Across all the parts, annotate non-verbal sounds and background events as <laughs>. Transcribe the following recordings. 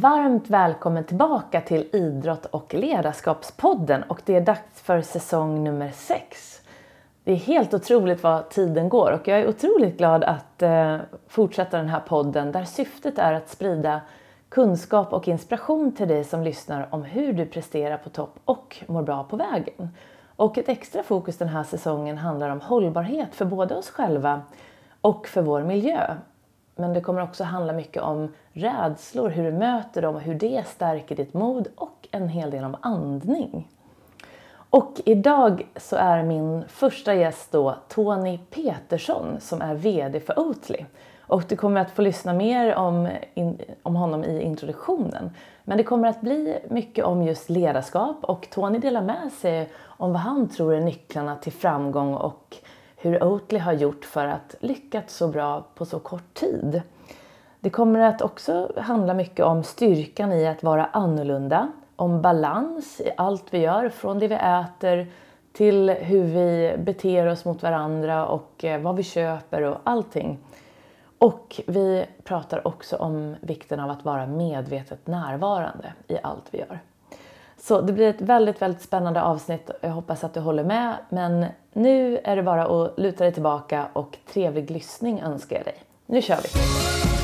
Varmt välkommen tillbaka till Idrott och ledarskapspodden och det är dags för säsong nummer 6. Det är helt otroligt vad tiden går och jag är otroligt glad att eh, fortsätta den här podden där syftet är att sprida kunskap och inspiration till dig som lyssnar om hur du presterar på topp och mår bra på vägen. Och ett extra fokus den här säsongen handlar om hållbarhet för både oss själva och för vår miljö. Men det kommer också handla mycket om rädslor, hur du möter dem och hur det stärker ditt mod och en hel del om andning. Och idag så är min första gäst då Tony Petersson som är VD för Oatly. Och du kommer att få lyssna mer om, in, om honom i introduktionen. Men det kommer att bli mycket om just ledarskap och Tony delar med sig om vad han tror är nycklarna till framgång och hur Oatly har gjort för att lyckas så bra på så kort tid. Det kommer att också handla mycket om styrkan i att vara annorlunda, om balans i allt vi gör, från det vi äter till hur vi beter oss mot varandra och eh, vad vi köper och allting. Och vi pratar också om vikten av att vara medvetet närvarande i allt vi gör. Så det blir ett väldigt, väldigt spännande avsnitt. Jag hoppas att du håller med. Men nu är det bara att luta dig tillbaka och trevlig lyssning önskar jag dig. Nu kör vi!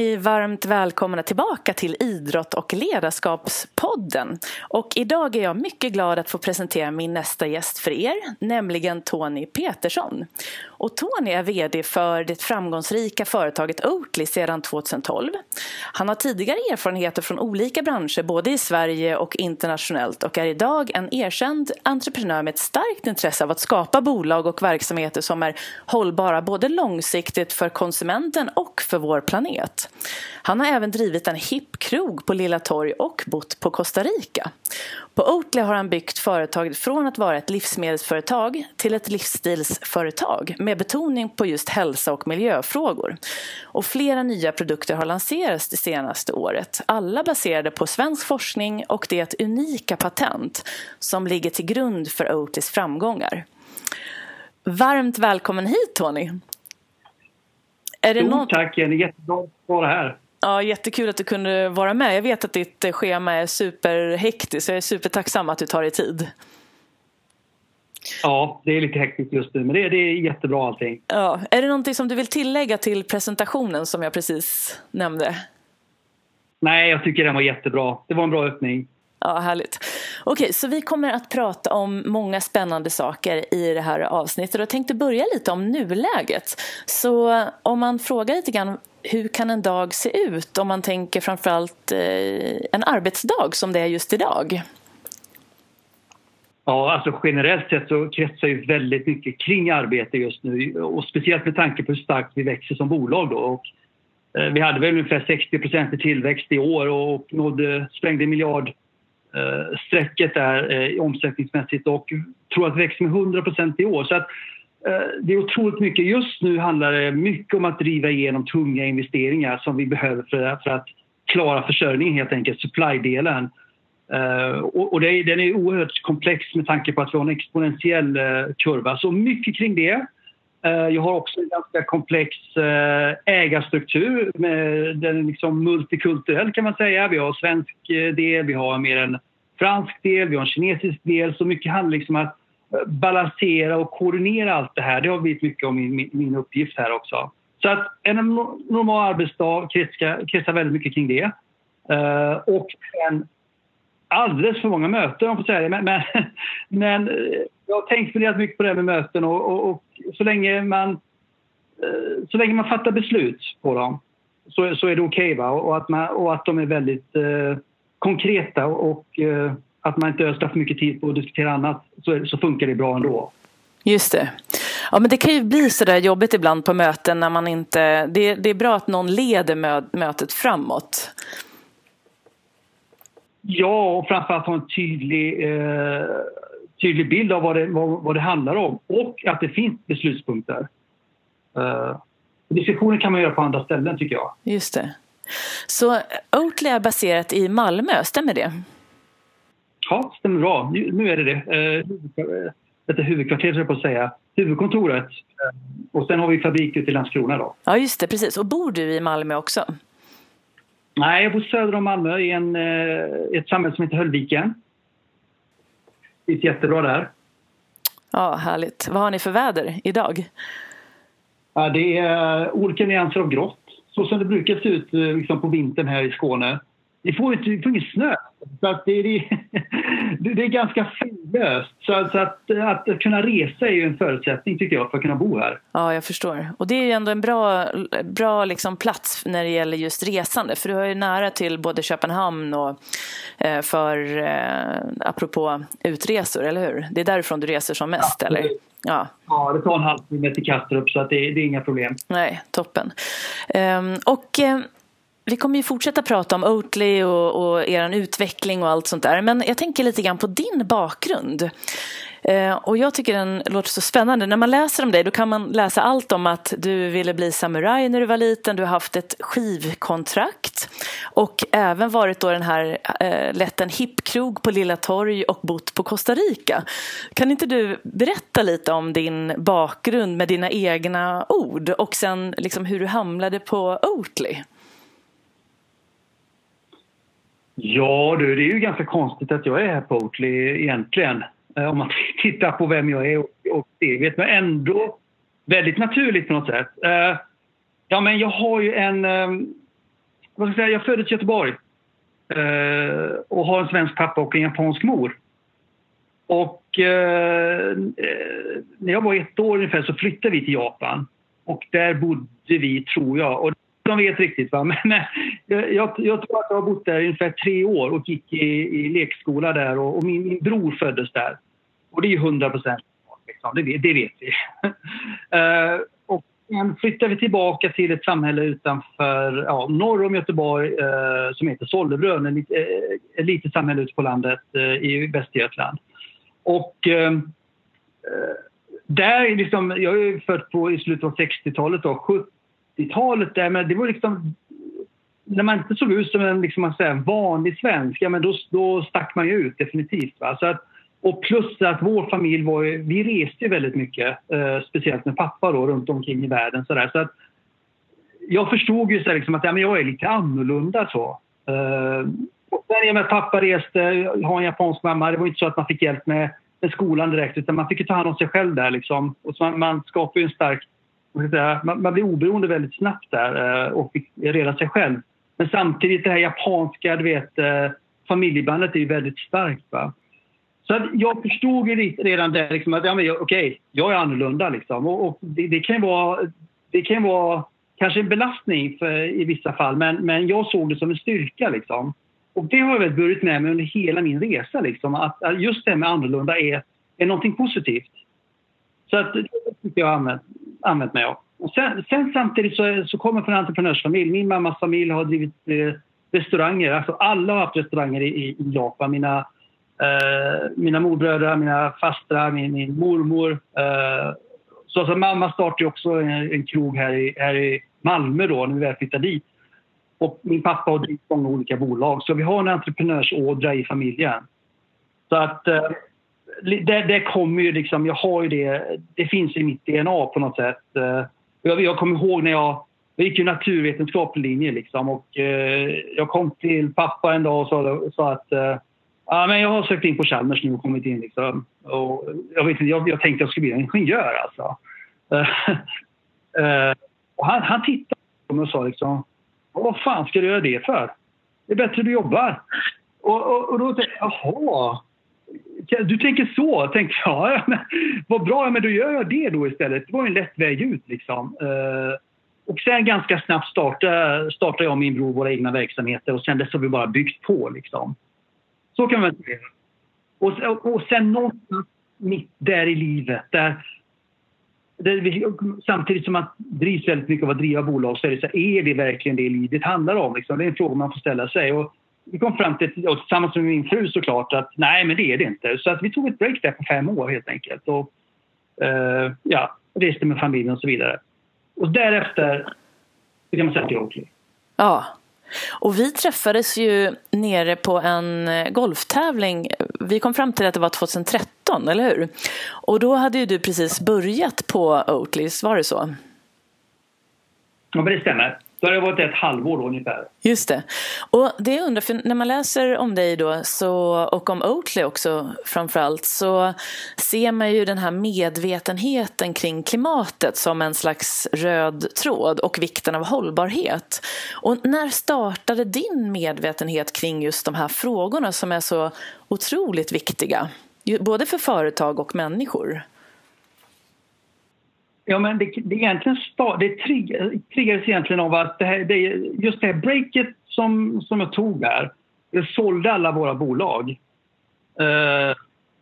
Ni varmt välkomna tillbaka till Idrott och ledarskapspodden. Och idag är jag mycket glad att få presentera min nästa gäst för er, nämligen Tony Petersson. Och Tony är VD för det framgångsrika företaget Oatly sedan 2012. Han har tidigare erfarenheter från olika branscher, både i Sverige och internationellt och är idag en erkänd entreprenör med ett starkt intresse av att skapa bolag och verksamheter som är hållbara både långsiktigt för konsumenten och för vår planet. Han har även drivit en hippkrog på Lilla Torg och bott på Costa Rica. På Oatly har han byggt företaget från att vara ett livsmedelsföretag till ett livsstilsföretag med betoning på just hälsa och miljöfrågor. Och flera nya produkter har lanserats det senaste året, alla baserade på svensk forskning och det unika patent som ligger till grund för Oatlys framgångar. Varmt välkommen hit Tony! Är det Stort någon... tack Jenny, jättebra att vara här. Ja, jättekul att du kunde vara med. Jag vet att ditt schema är superhektiskt så jag är supertacksam att du tar dig tid. Ja, det är lite hektiskt just nu men det, det är jättebra allting. Ja. Är det någonting som du vill tillägga till presentationen som jag precis nämnde? Nej, jag tycker den var jättebra. Det var en bra öppning. Ja, härligt. Okej, så vi kommer att prata om många spännande saker i det här avsnittet. Och jag tänkte börja lite om nuläget. Så om man frågar lite grann hur kan en dag se ut om man tänker framförallt eh, en arbetsdag som det är just idag? Ja, alltså generellt sett så kretsar ju väldigt mycket kring arbete just nu och speciellt med tanke på hur starkt vi växer som bolag då. Och, eh, vi hade väl ungefär 60 i tillväxt i år och nådde, sprängde miljard eh, strecket där eh, omsättningsmässigt och tror att det växer med 100% i år. Så att, eh, det är otroligt mycket. Just nu handlar det mycket om att driva igenom tunga investeringar som vi behöver för, för att klara försörjningen helt enkelt, supply-delen. Uh, och, och det, den är oerhört komplex med tanke på att vi har en exponentiell uh, kurva. Så mycket kring det. Eh, jag har också en ganska komplex eh, ägarstruktur. Med, den är liksom multikulturell kan man säga. Vi har en svensk eh, del, vi har mer en fransk del, vi har en kinesisk del. Så mycket handlar liksom om att balansera och koordinera allt det här. Det har blivit mycket om min, min uppgift här också. Så att en normal arbetsdag kretsar, kretsar väldigt mycket kring det. och en alldeles för många möten om jag får säga det. Men, men, men eh, jag har tänkt funderat mycket på det här med möten och, och, och, så, länge man, eh, så länge man fattar beslut på dem så, så är det okej. Okay, och, att och att de är väldigt eh, konkreta och eh, att man inte ödslar för mycket tid på att diskutera annat så, så funkar det bra ändå. Just det. Ja, men det kan ju bli så där jobbigt ibland på möten när man inte... Det, det är bra att någon leder mötet framåt. Ja, och framförallt ha en tydlig, eh, tydlig bild av vad det, vad, vad, det handlar om och att det finns beslutspunkter. Eh, diskussioner kan man göra på andra ställen tycker jag. Just det. Så Oatly är baserat i Malmö, stämmer det? Ja, stämmer bra. Nu är det det. Eh, huvudkvarteret, jag på att säga. Huvudkontoret. Eh, och sen har vi fabrik ute i Landskrona då. Ja, just det, precis. Och bor du i Malmö också? Nej, jag bor söder om Malmö i en, eh, ett samhälle som heter Höllviken. Det är jättebra där. Ja, härligt. Vad har ni för väder idag? Ja, det är olika nyanser av grått, så som det brukar se ut liksom på vintern här i Skåne. Vi får, inte, vi får ingen snö. Så att det, är, det är ganska fridlöst. Så, att, att, att kunna resa är ju en förutsättning tycker jag för att kunna bo här. Ja, jag förstår. Och det är ju ändå en bra, bra liksom plats när det gäller just resande. För du har ju nära till både Köpenhamn och eh, för, eh, apropå utresor, eller hur? Det är därifrån du reser som mest, ja, eller? Ja. ja, det tar en halvtimme till Kastrup så att det, det är inga problem. Nej, toppen. Um, och um, vi kommer ju fortsätta prata om Oatly och, och er utveckling och allt sånt där. Men jag tänker lite grann på din bakgrund. Eh, och jag tycker den låter så spännande. När man läser om dig då kan man läsa allt om att du ville bli samuraj när du var liten. Du har haft ett skivkontrakt och även varit då den här, eh, lett en hippkrog på Lilla Torg och bott på Costa Rica. Kan inte du berätta lite om din bakgrund med dina egna ord och sen liksom hur du hamnade på Oatly? Ja du, det är ju ganska konstigt att jag är här på Oatly egentligen. Eh, om man <laughs> tittar på vem jag är och, steget. Men ändå väldigt naturligt på något sätt. Eh, ja, men jag har ju en... Ehm, vad ska jag säga? Jag föddes i Göteborg. Eh, och har en svensk pappa och en japansk mor. Och när jag var ett år ungefär så flyttade vi till Japan. Och där bodde vi, tror jag. Och som vet riktigt. Va? <laughs> Men eh, jag, jag, jag, tror att jag har bott där i ungefär tre år och gick i, i lekskola där och, och min, min, bror föddes där. Och det är ju 100 procent. Liksom. Det, det, vet vi. uh, <laughs> och sen flyttade vi tillbaka till ett samhälle utanför, ja, norr om Göteborg uh, som heter Sollebrunn, ett, uh, ett litet samhälle ute på landet i Västergötland. Och där liksom, jag är född på i slutet av 60-talet, 80-talet där, men det var liksom... När man inte såg ut som en liksom man säger, vanlig svensk, ja, men då, då stack man ju ut definitivt. Va? Så att, och plus att vår familj var ju, vi reste ju väldigt mycket, eh, speciellt med pappa då, runt omkring i världen. Så, där. så att, jag förstod ju så liksom att ja, men jag är lite annorlunda så. Eh, och sen i och med att pappa reste, har en japansk mamma, det var inte så att man fick hjälp med, med skolan direkt utan man fick ta hand om sig själv där liksom. Och så man, man skapar ju en stark man, man blir oberoende väldigt snabbt där eh, och fick reda sig själv. Men samtidigt det här japanska, du vet, eh, familjebandet är ju väldigt starkt. Va? Så jag förstod ju redan där liksom att ja, okej, okay, jag är annorlunda. Liksom. Och, och det, det, kan vara, det kan vara kanske en belastning för, i vissa fall, men, men jag såg det som en styrka. Liksom. Och det har jag väl burit med mig under hela min resa. Liksom, att, att just det här med annorlunda är, är någonting positivt. Så att, det tycker jag har använt, använt mig av. Och sen, sen samtidigt så, så kommer jag från en entreprenörsfamilj. Min mammas familj har drivit eh, restauranger. Alltså alla har haft restauranger i, i Japan. Mina, eh, mina morbröder, mina fastrar, min, min mormor. Eh, så alltså, mamma startade också en, en krog här i, här i Malmö då, när vi väl flyttade dit. Och min pappa har drivit många olika bolag. Så vi har en entreprenörsådra i familjen. Så att eh, det, det kommer ju liksom, jag har ju det, det finns i mitt DNA på något sätt. Eh, jag, jag kommer ihåg när jag, jag gick ju naturvetenskaplig linje liksom och eh, jag kom till pappa en dag och sa, sa att ja, men jag har sökt in på Chalmers nu och kommit in liksom. Och jag, vet inte, jag, jag tänkte att jag skulle bli ingenjör alltså. <laughs> och han, han tittade på mig och sa liksom, vad fan ska du göra det för? Det är bättre du jobbar. Och, och, och då tänkte jag, jaha. Du tänker så? Tänkte jag. <laughs> Ja, men, vad bra, men då gör jag det då istället. Det var en lätt väg ut. Liksom. Eh, och sen ganska snabbt startade, startade jag och min bror våra egna verksamheter och sen dess har vi bara byggt på. Liksom. Så kan man säga. Och, och sen någonstans mitt där i livet där, där vi, samtidigt som man drivs väldigt mycket av att driva bolag så är det så här, är det verkligen det livet handlar om? Liksom? Det är en fråga man får ställa sig. Och vi kom fram till, och tillsammans med min fru såklart, att nej men det är det inte. Så att vi tog ett break där på fem år helt enkelt. Och uh, ja, reste med familjen och så vidare. Och därefter fick man säga till Oakley. Ja. Och vi träffades ju nere på en golftävling. Vi kom fram till att det var 2013, eller hur? Och då hade ju du precis börjat på Oatlys, var det så? Ja, men det stämmer. Då har det varit ett halvår då, ungefär. Just det. Och det jag undrar, för när man läser om dig då så, och om Oatly också framförallt så ser man ju den här medvetenheten kring klimatet som en slags röd tråd och vikten av hållbarhet. Och när startade din medvetenhet kring just de här frågorna som är så otroligt viktiga? Både för företag och människor. Ja, men det, det, egentligen det triggades egentligen av att det här, det, just det här breaket som, som jag tog där, jag sålde alla våra bolag eh,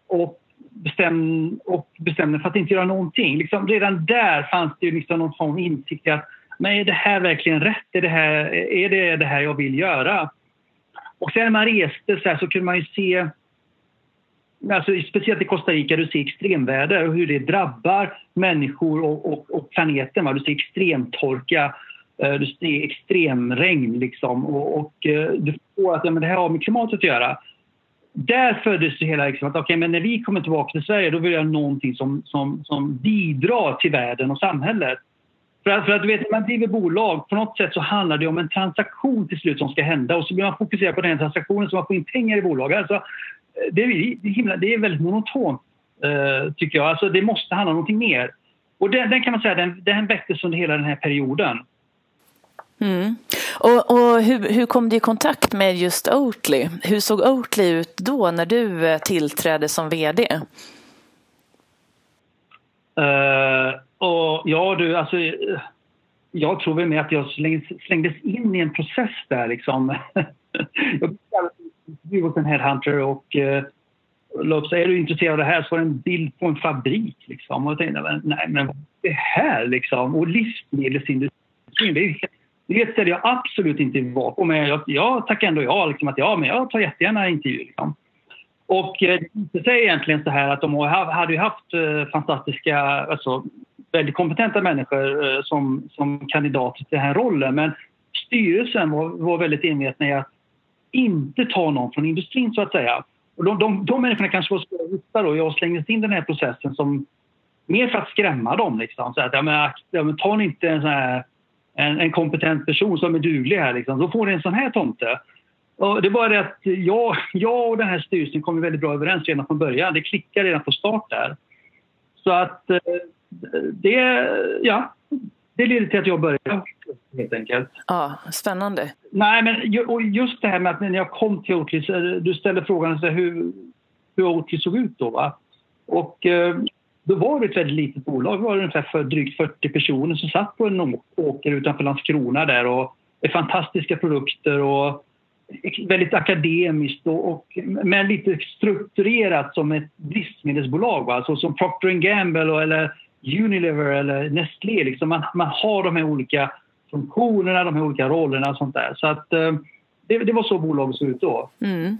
och, bestäm, och bestämde för att inte göra någonting. Liksom, redan där fanns det ju liksom någon sån insikt i att men är det här verkligen rätt? Är det här, är det, det här jag vill göra? Och sen när man reste så, här, så kunde man ju se alltså, speciellt i Costa Rica, du ser extremväder och hur det drabbar människor och, och, och planeten. Va? Du ser extremtorka, eh, du ser extremregn liksom, och, och eh, du förstår att ja, men det här har med klimatet att göra. Där föddes det hela liksom, att okay, men när vi kommer tillbaka till Sverige då vill jag någonting som, som, som bidrar till världen och samhället. För att, för att du vet, när man driver bolag, på något sätt så handlar det om en transaktion till slut som ska hända och så blir man fokuserad på den transaktionen så man får in pengar i bolaget. Alltså, det, är, himla, det är väldigt monotont, eh, tycker jag. Alltså, det måste handla om någonting mer. Och den, den kan man säga, den, den väcktes under hela den här perioden. Mm. Och, och hur, hur, kom du i kontakt med just Oatly? Hur såg Oatly ut då när du eh, tillträdde som VD? Uh, eh, och ja du, alltså jag tror väl med att jag slängdes in i en process där liksom. <laughs> jag vi var en headhunter och eh, Lopp, är du intresserad av det här så var det en bild på en fabrik. Liksom. Och jag tänkte, nej men vad är det här liksom? Och livsmedelsindustrin, det är, det är ett ställe jag absolut inte vill vara på. Men jag, jag tackar ändå ja, liksom, att ja, men jag tar jättegärna intervjuer. Liksom. Och eh, det säger egentligen så här att de hade ju haft eh, fantastiska, alltså väldigt kompetenta människor eh, som, som kandidater till den här rollen. Men styrelsen var, var väldigt envetna i att inte ta någon från industrin så att säga. Och de, de, de människorna kanske var svåra att hitta då. Jag slängdes in i den här processen som mer för att skrämma dem. Liksom. Så att, ja, men, ja, men tar ni inte en, sån här, en, en, kompetent person som är duglig här, liksom, då får ni en sån här tomte. Och det är bara det att jag, jag och den här styrelsen kom väldigt bra överens redan från början. Det klickade redan på start där. Så att eh, det, ja, det leder till att jag började helt enkelt. Ja, spännande. Nej, men och just det här med att när jag kom till Oatly, du ställde frågan så här, hur, hur Oatly såg ut då. Va? Och eh, då var det ett väldigt litet bolag. Det var ungefär för drygt 40 personer som satt på en åker utanför Landskrona där och fantastiska produkter och väldigt akademiskt och, och, men lite strukturerat som ett livsmedelsbolag. Va? Alltså som Procter Gamble och, eller Unilever eller Nestlé. Liksom man, man har de här olika funktionerna, de här olika rollerna och sånt där. Så att eh, det, det, var så bolaget såg ut då. Mm.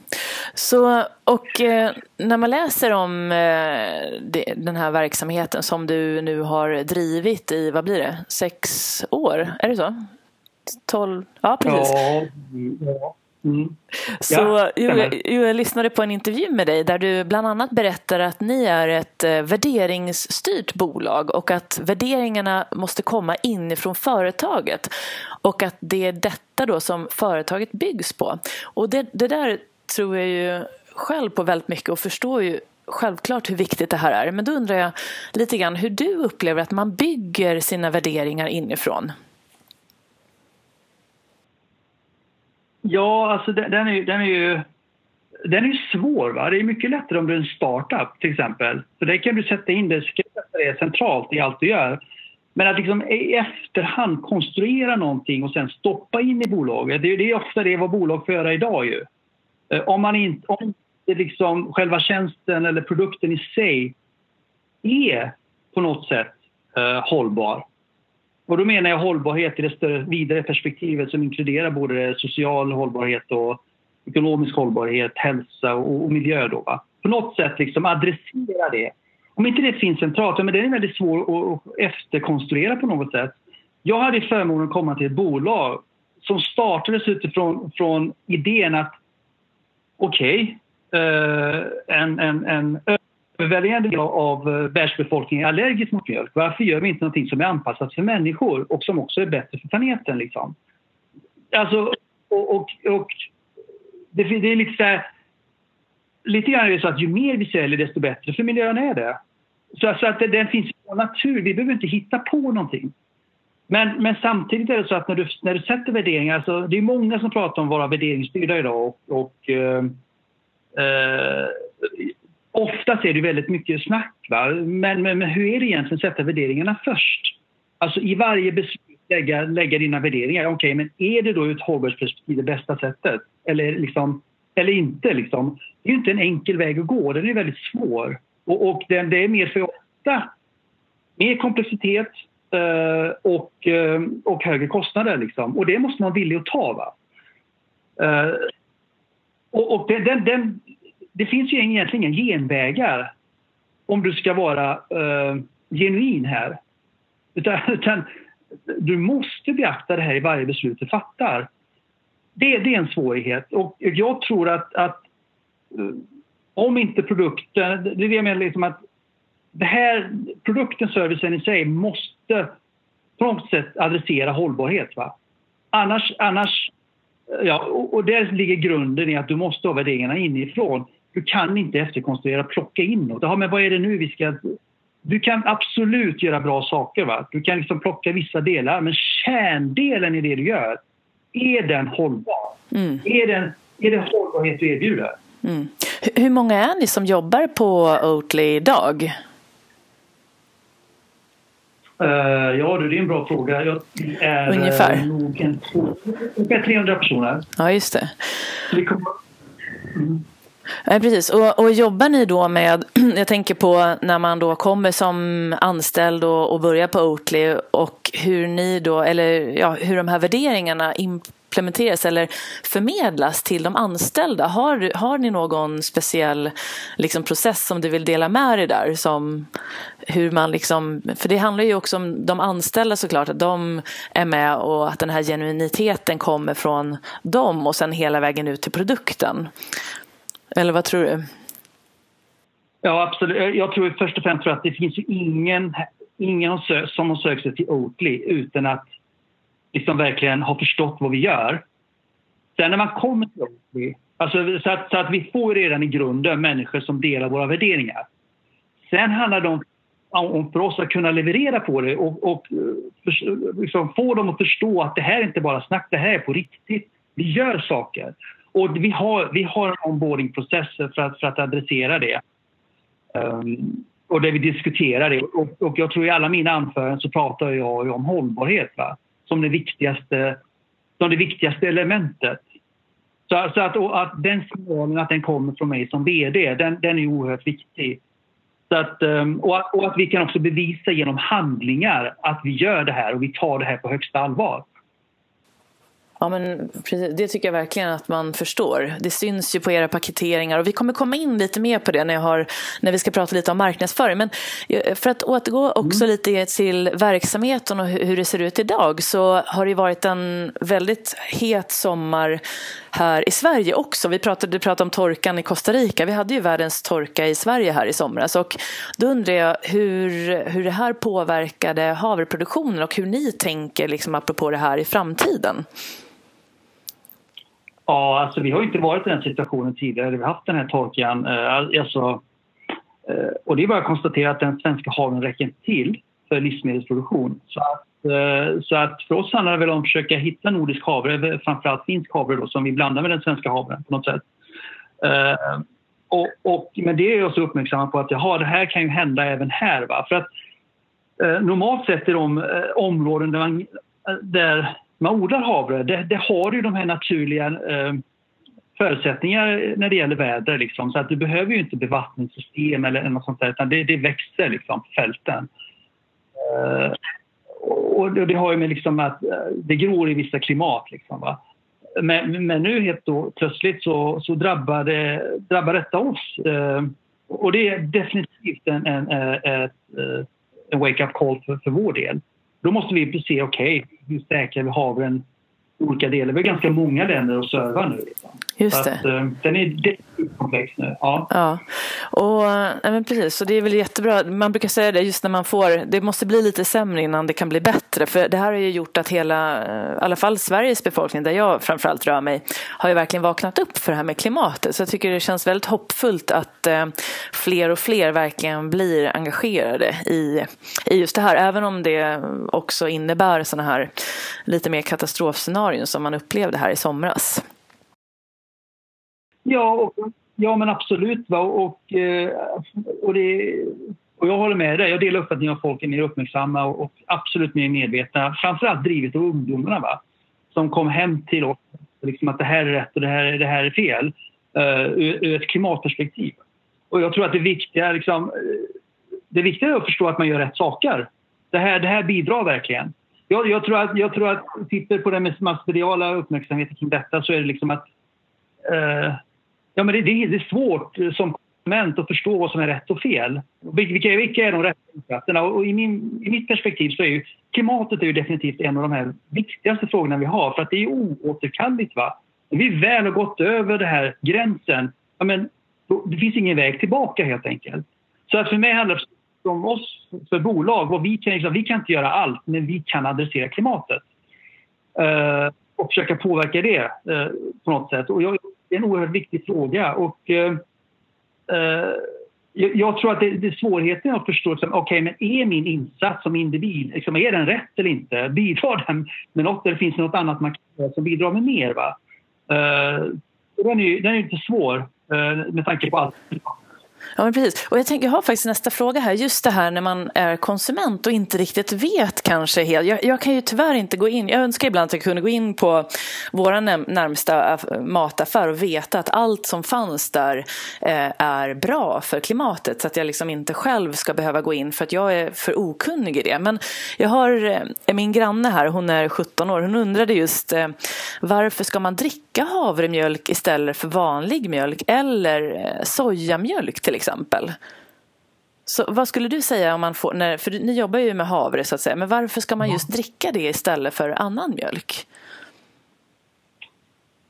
Så, och eh, när man läser om eh, det, den här verksamheten som du nu har drivit i, vad blir det, sex år? Är det så? Tolv? Ja, precis. Ja, ja. Mm. Så ja, jag, jag lyssnade på en intervju med dig där du bland annat berättar att ni är ett eh, värderingsstyrt bolag och att värderingarna måste komma inifrån företaget och att det är detta då som företaget byggs på. Och det, det där tror jag ju själv på väldigt mycket och förstår ju självklart hur viktigt det här är. Men då undrar jag lite grann hur du upplever att man bygger sina värderingar inifrån. Ja, alltså den, är, den är ju den är svår. Va? Det är mycket lättare om du är en startup till exempel. Så där kan du sätta in det, sätta det centralt i allt du gör. Men att liksom i efterhand konstruera någonting och sen stoppa in i bolaget, det är, det är ofta det vad bolag får göra idag ju. Eh, om man inte, om inte liksom själva tjänsten eller produkten i sig är på något sätt eh, hållbar, och då menar jag hållbarhet i det större, vidare perspektivet som inkluderar både social hållbarhet och ekonomisk hållbarhet, hälsa och, och miljö. Då, va? På något sätt liksom adressera det. Om inte det finns centralt, men det är väldigt svårt att efterkonstruera på något sätt. Jag hade förmånen att komma till ett bolag som startades utifrån från idén att okej, okay, eh, en, en, en överväldigande del av eh, världsbefolkningen är allergisk mot mjölk. Varför gör vi inte någonting som är anpassat för människor och som också är bättre för planeten? Liksom? Alltså, och, och, och det, det, är lite så här, Lite grann är det så att ju mer vi säljer desto bättre för miljön är det. Så, så att det, den finns på natur, vi behöver inte hitta på någonting. Men, men samtidigt är det så att när du, när du sätter värderingar, alltså, det är många som pratar om att vara värderingsstyrda idag och, och eh, eh, oftast är det väldigt mycket snack. Va? Men, men, men, hur är det egentligen att sätta värderingarna först? Alltså i varje beslut lägga, lägga dina värderingar. Okej, okay, men är det då ur ett hållbarhetsperspektiv det bästa sättet? Eller, liksom, eller inte? Liksom? Det är ju inte en enkel väg att gå, den är väldigt svår. Och, och den, det är mer för ofta mer komplexitet eh, och, eh, och högre kostnader. Liksom. Och det måste man vara villig att ta. Va? Eh, och, och den, den, den, det finns ju egentligen inga genvägar om du ska vara eh, genuin här. Utan, utan, du måste beakta det här i varje beslut du fattar. Det, det är en svårighet. Och jag tror att, att eh, om inte produkten... Det är det jag menar, liksom att det här, produkten, servicen i sig måste på något sätt adressera hållbarhet. Va? Annars, annars ja, och, och där ligger grunden i att du måste ha värderingarna inifrån. Du kan inte efterkonstruera, plocka in något. Ja, men vad är det nu vi ska... Du kan absolut göra bra saker. Va? Du kan liksom plocka vissa delar, men kärndelen i det du gör, är den hållbar? Mm. Är, den, är det hållbarhet du erbjuder? Mm. Hur många är ni som jobbar på Oatly idag? Uh, ja, det är en bra fråga. Jag är Ungefär. Uh, nog en, ungefär 300 personer. Ja, just det. Mm. Ja, precis. Och, och jobbar ni då med, <clears throat> jag tänker på när man då kommer som anställd och, och börjar på Oatly och hur ni då, eller ja, hur de här värderingarna implementeras eller förmedlas till de anställda? Har, har ni någon speciell liksom, process som du vill dela med dig där? Som hur man liksom, för det handlar ju också om de anställda såklart, att de är med och att den här genuiniteten kommer från dem och sen hela vägen ut till produkten. Eller vad tror du? Ja, absolut. Jag tror först och främst att det finns ingen, ingen som har sökt sig till Oatly utan att liksom verkligen ha förstått vad vi gör. Sen när man kommer till Oatly, alltså så att, så att vi får redan i grunden människor som delar våra värderingar. Sen handlar det om, om för oss att kunna leverera på det och, och eh, för, liksom få dem att förstå att det här är inte bara snack, det här är på riktigt. Vi gör saker. Och vi har, vi har en onboardingprocess för att, för att adressera det. Um, och där vi diskuterar det. Och, och, jag tror i alla mina anföranden så pratar jag om hållbarhet. Va? som det viktigaste, som det viktigaste elementet. Så, så att, att den signalen att den kommer från mig som VD, den, den är oerhört viktig. Så att, ehm, och, att, och att vi kan också bevisa genom handlingar att vi gör det här och vi tar det här på högsta allvar. Ja, men det tycker jag verkligen att man förstår. Det syns ju på era paketeringar och vi kommer komma in lite mer på det när, jag har, när vi ska prata lite om marknadsföring. Men eh, för att återgå också mm. lite till verksamheten och hur det ser ut idag så har det varit en väldigt het sommar här i Sverige också. Vi pratade, du pratade om torkan i Costa Rica. Vi hade ju världens torka i Sverige här i somras. Och då undrar jag hur, hur det här påverkade havreproduktionen och hur ni tänker liksom, apropå det här i framtiden. Ja, alltså vi har inte varit i den situationen tidigare. där Vi haft den här torkan. Eh, alltså, eh, och det är bara att konstatera att den svenska haven räcker inte till för livsmedelsproduktion. Så att, eh, så att för oss handlar det väl om att försöka hitta nordisk havre, framförallt finsk havre då, som vi blandar med den svenska havren på något sätt. Och, och, men det är jag så uppmärksamma på att jaha, det här kan ju hända även här. Va? För att normalt sett i de områden där, man, där man odlar havre, det, det har ju de här naturliga eh, förutsättningar när det gäller väder. Liksom. Så att du behöver ju inte bevattningssystem eller något sånt där, utan det, det växer liksom på fälten. Eh, och det, det, har ju med liksom att eh, det gror i vissa klimat. Liksom, va? Men, men nu helt då, plötsligt så, så drabbar, det, drabbar detta oss. Eh, och det är definitivt en, en, eh, en, eh, en wake-up call för, för vår del. Då måste vi se, okej, okay, hur säkrar vi havren olika delar. Vi har ganska många länder att serva nu. Liksom. Just det. Att, eh, den är komplex nu. Ja. ja. Och, ja, men precis, så det är väl jättebra. Man brukar säga det just när man får, det måste bli lite sämre innan det kan bli bättre. För det här har ju gjort att hela, eh, i alla fall Sveriges befolkning, där jag framförallt rör mig, har ju verkligen vaknat upp för det här med klimatet. Så jag tycker det känns väldigt hoppfullt att eh, fler och fler verkligen blir engagerade i, i just det här. Även om det också innebär sådana här lite mer katastrofscenarion som man upplevde här i somras. Ja, och, ja men absolut. Va? Och, eh, och, det, och jag håller med dig. Jag delar uppfattningen att folk är mer uppmärksamma och, och absolut mer medvetna. Framförallt drivet av ungdomarna va? som kom hem till oss liksom att det här är rätt och det här, det här är fel uh, ur, ur, ett klimatperspektiv. Och jag tror att det viktiga, liksom, eh, det viktiga är att förstå att man gör rätt saker. Det här, det här bidrar verkligen. Jag, jag, tror att, jag tror att tittar på den massmediala uppmärksamheten kring detta så är det liksom att uh, ja, men det, det, det, är svårt eh, som konsument att förstå vad som är rätt och fel. Vilka, vilka är de rätta insatserna? Och i, min, I mitt perspektiv så är ju klimatet är ju definitivt en av de här viktigaste frågorna vi har för att det är oåterkalleligt. Va? Vi väl har gått över den här gränsen, ja, men, då, det finns ingen väg tillbaka helt enkelt. Så att för mig handlar det om oss för bolag, vad vi, kan, liksom, vi kan inte göra allt men vi kan adressera klimatet. Uh, och försöka påverka det uh, på något sätt. Och jag, det är en oerhört viktig fråga. Och, eh, eh jag tror att det, det är svårigheten att förstå, liksom, okay, men är min insats som individ, liksom, är den rätt eller inte? Bidrar den med något eller finns det något annat man kan göra som bidrar med mer? Va? Eh, den, är, den är lite svår eh, med tanke på allt Ja, men precis. Och jag, tänker, jag har faktiskt nästa fråga här. Just det här när man är konsument och inte riktigt vet kanske helt. Jag, jag kan ju tyvärr inte gå in. Jag önskar ibland att jag kunde gå in på vår närmsta mataffär och veta att allt som fanns där eh, är bra för klimatet. Så att jag liksom inte själv ska behöva gå in för att jag är för okunnig i det. Men jag har eh, min granne här, hon är 17 år. Hon undrade just eh, varför ska man dricka havremjölk istället för vanlig mjölk eller eh, sojamjölk till exempel. Så vad skulle du säga om man får, när, för ni jobbar ju med havre så att säga, men varför ska man just dricka det istället för annan mjölk?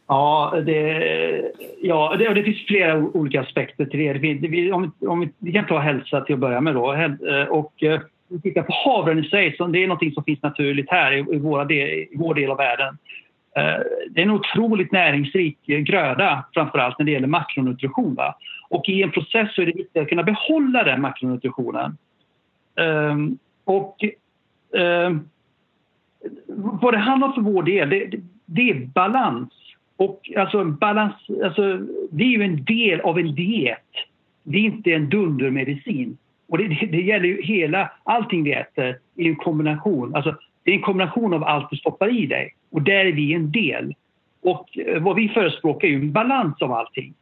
Ja, det, ja det, det finns flera olika aspekter till det. det om, om, vi kan ta hälsa till att börja med då. Eh, och, eh, vi tittar på havren i sig, så det är något som finns naturligt här i, i, våra del, i vår del av världen. Eh, det är en otroligt näringsrik gröda, framför allt när det gäller makronutrition. Va? Och i en process så är det viktigt att kunna behålla den makronutritionen. Um, och um, vad det handlar om för vår del, det, det, är balans. Och alltså, balans, alltså, det är ju en del av en diet. Det är inte en dundermedicin. Och det, det, det gäller ju hela, allting vi äter är en kombination. Alltså, det är en kombination av allt du stoppar i dig. Och där är vi en del. Och eh, vad vi förespråkar är ju en balans av allting.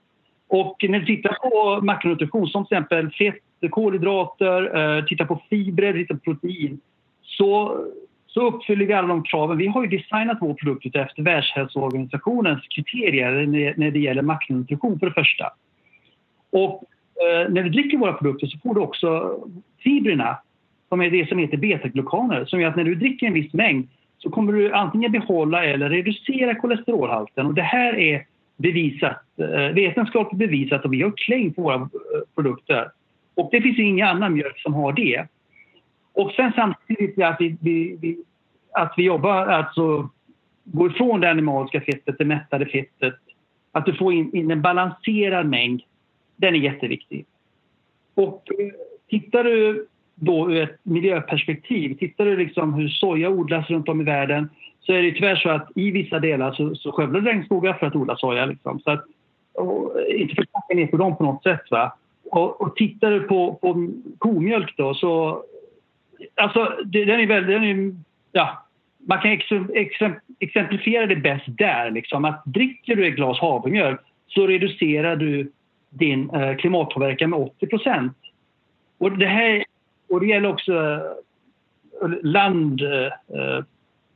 Och när du tittar på makronutrition som till exempel fett, kolhydrater, eh, tittar på fibrer, tittar på protein så, så uppfyller vi alla de kraven. Vi har ju designat vår produkt efter Världshälsoorganisationens kriterier när det gäller makronutrition för det första. Och eh, när du dricker våra produkter så får du också fibrerna som är det som heter betaglukaner som gör att när du dricker en viss mängd så kommer du antingen behålla eller reducera kolesterolhalten. Och det här är bevisat, eh, vetenskapligt bevisat att vi har claim på våra eh, produkter. Och det finns ingen annan mjölk som har det. Och sen samtidigt att vi, vi, vi, att vi jobbar, alltså går ifrån det animaliska fettet, det mättade fettet. Att du får in, in en balanserad mängd, den är jätteviktig. Och eh, tittar du då ur ett miljöperspektiv, tittar du liksom hur soja odlas runt om i världen så är det tyvärr så att i vissa delar så, så skövlar regnskogar för att odla soja. Liksom. Så att, och, inte för att ner på dem på något sätt. Va? Och, och tittar du på, på komjölk då så... Alltså, det, den är väldigt... Den är, ja, man kan exemplifiera det bäst där. Liksom. Att dricker du ett glas havremjölk så reducerar du din eh, klimatpåverkan med 80% och det här och det gäller också eh, land, eh,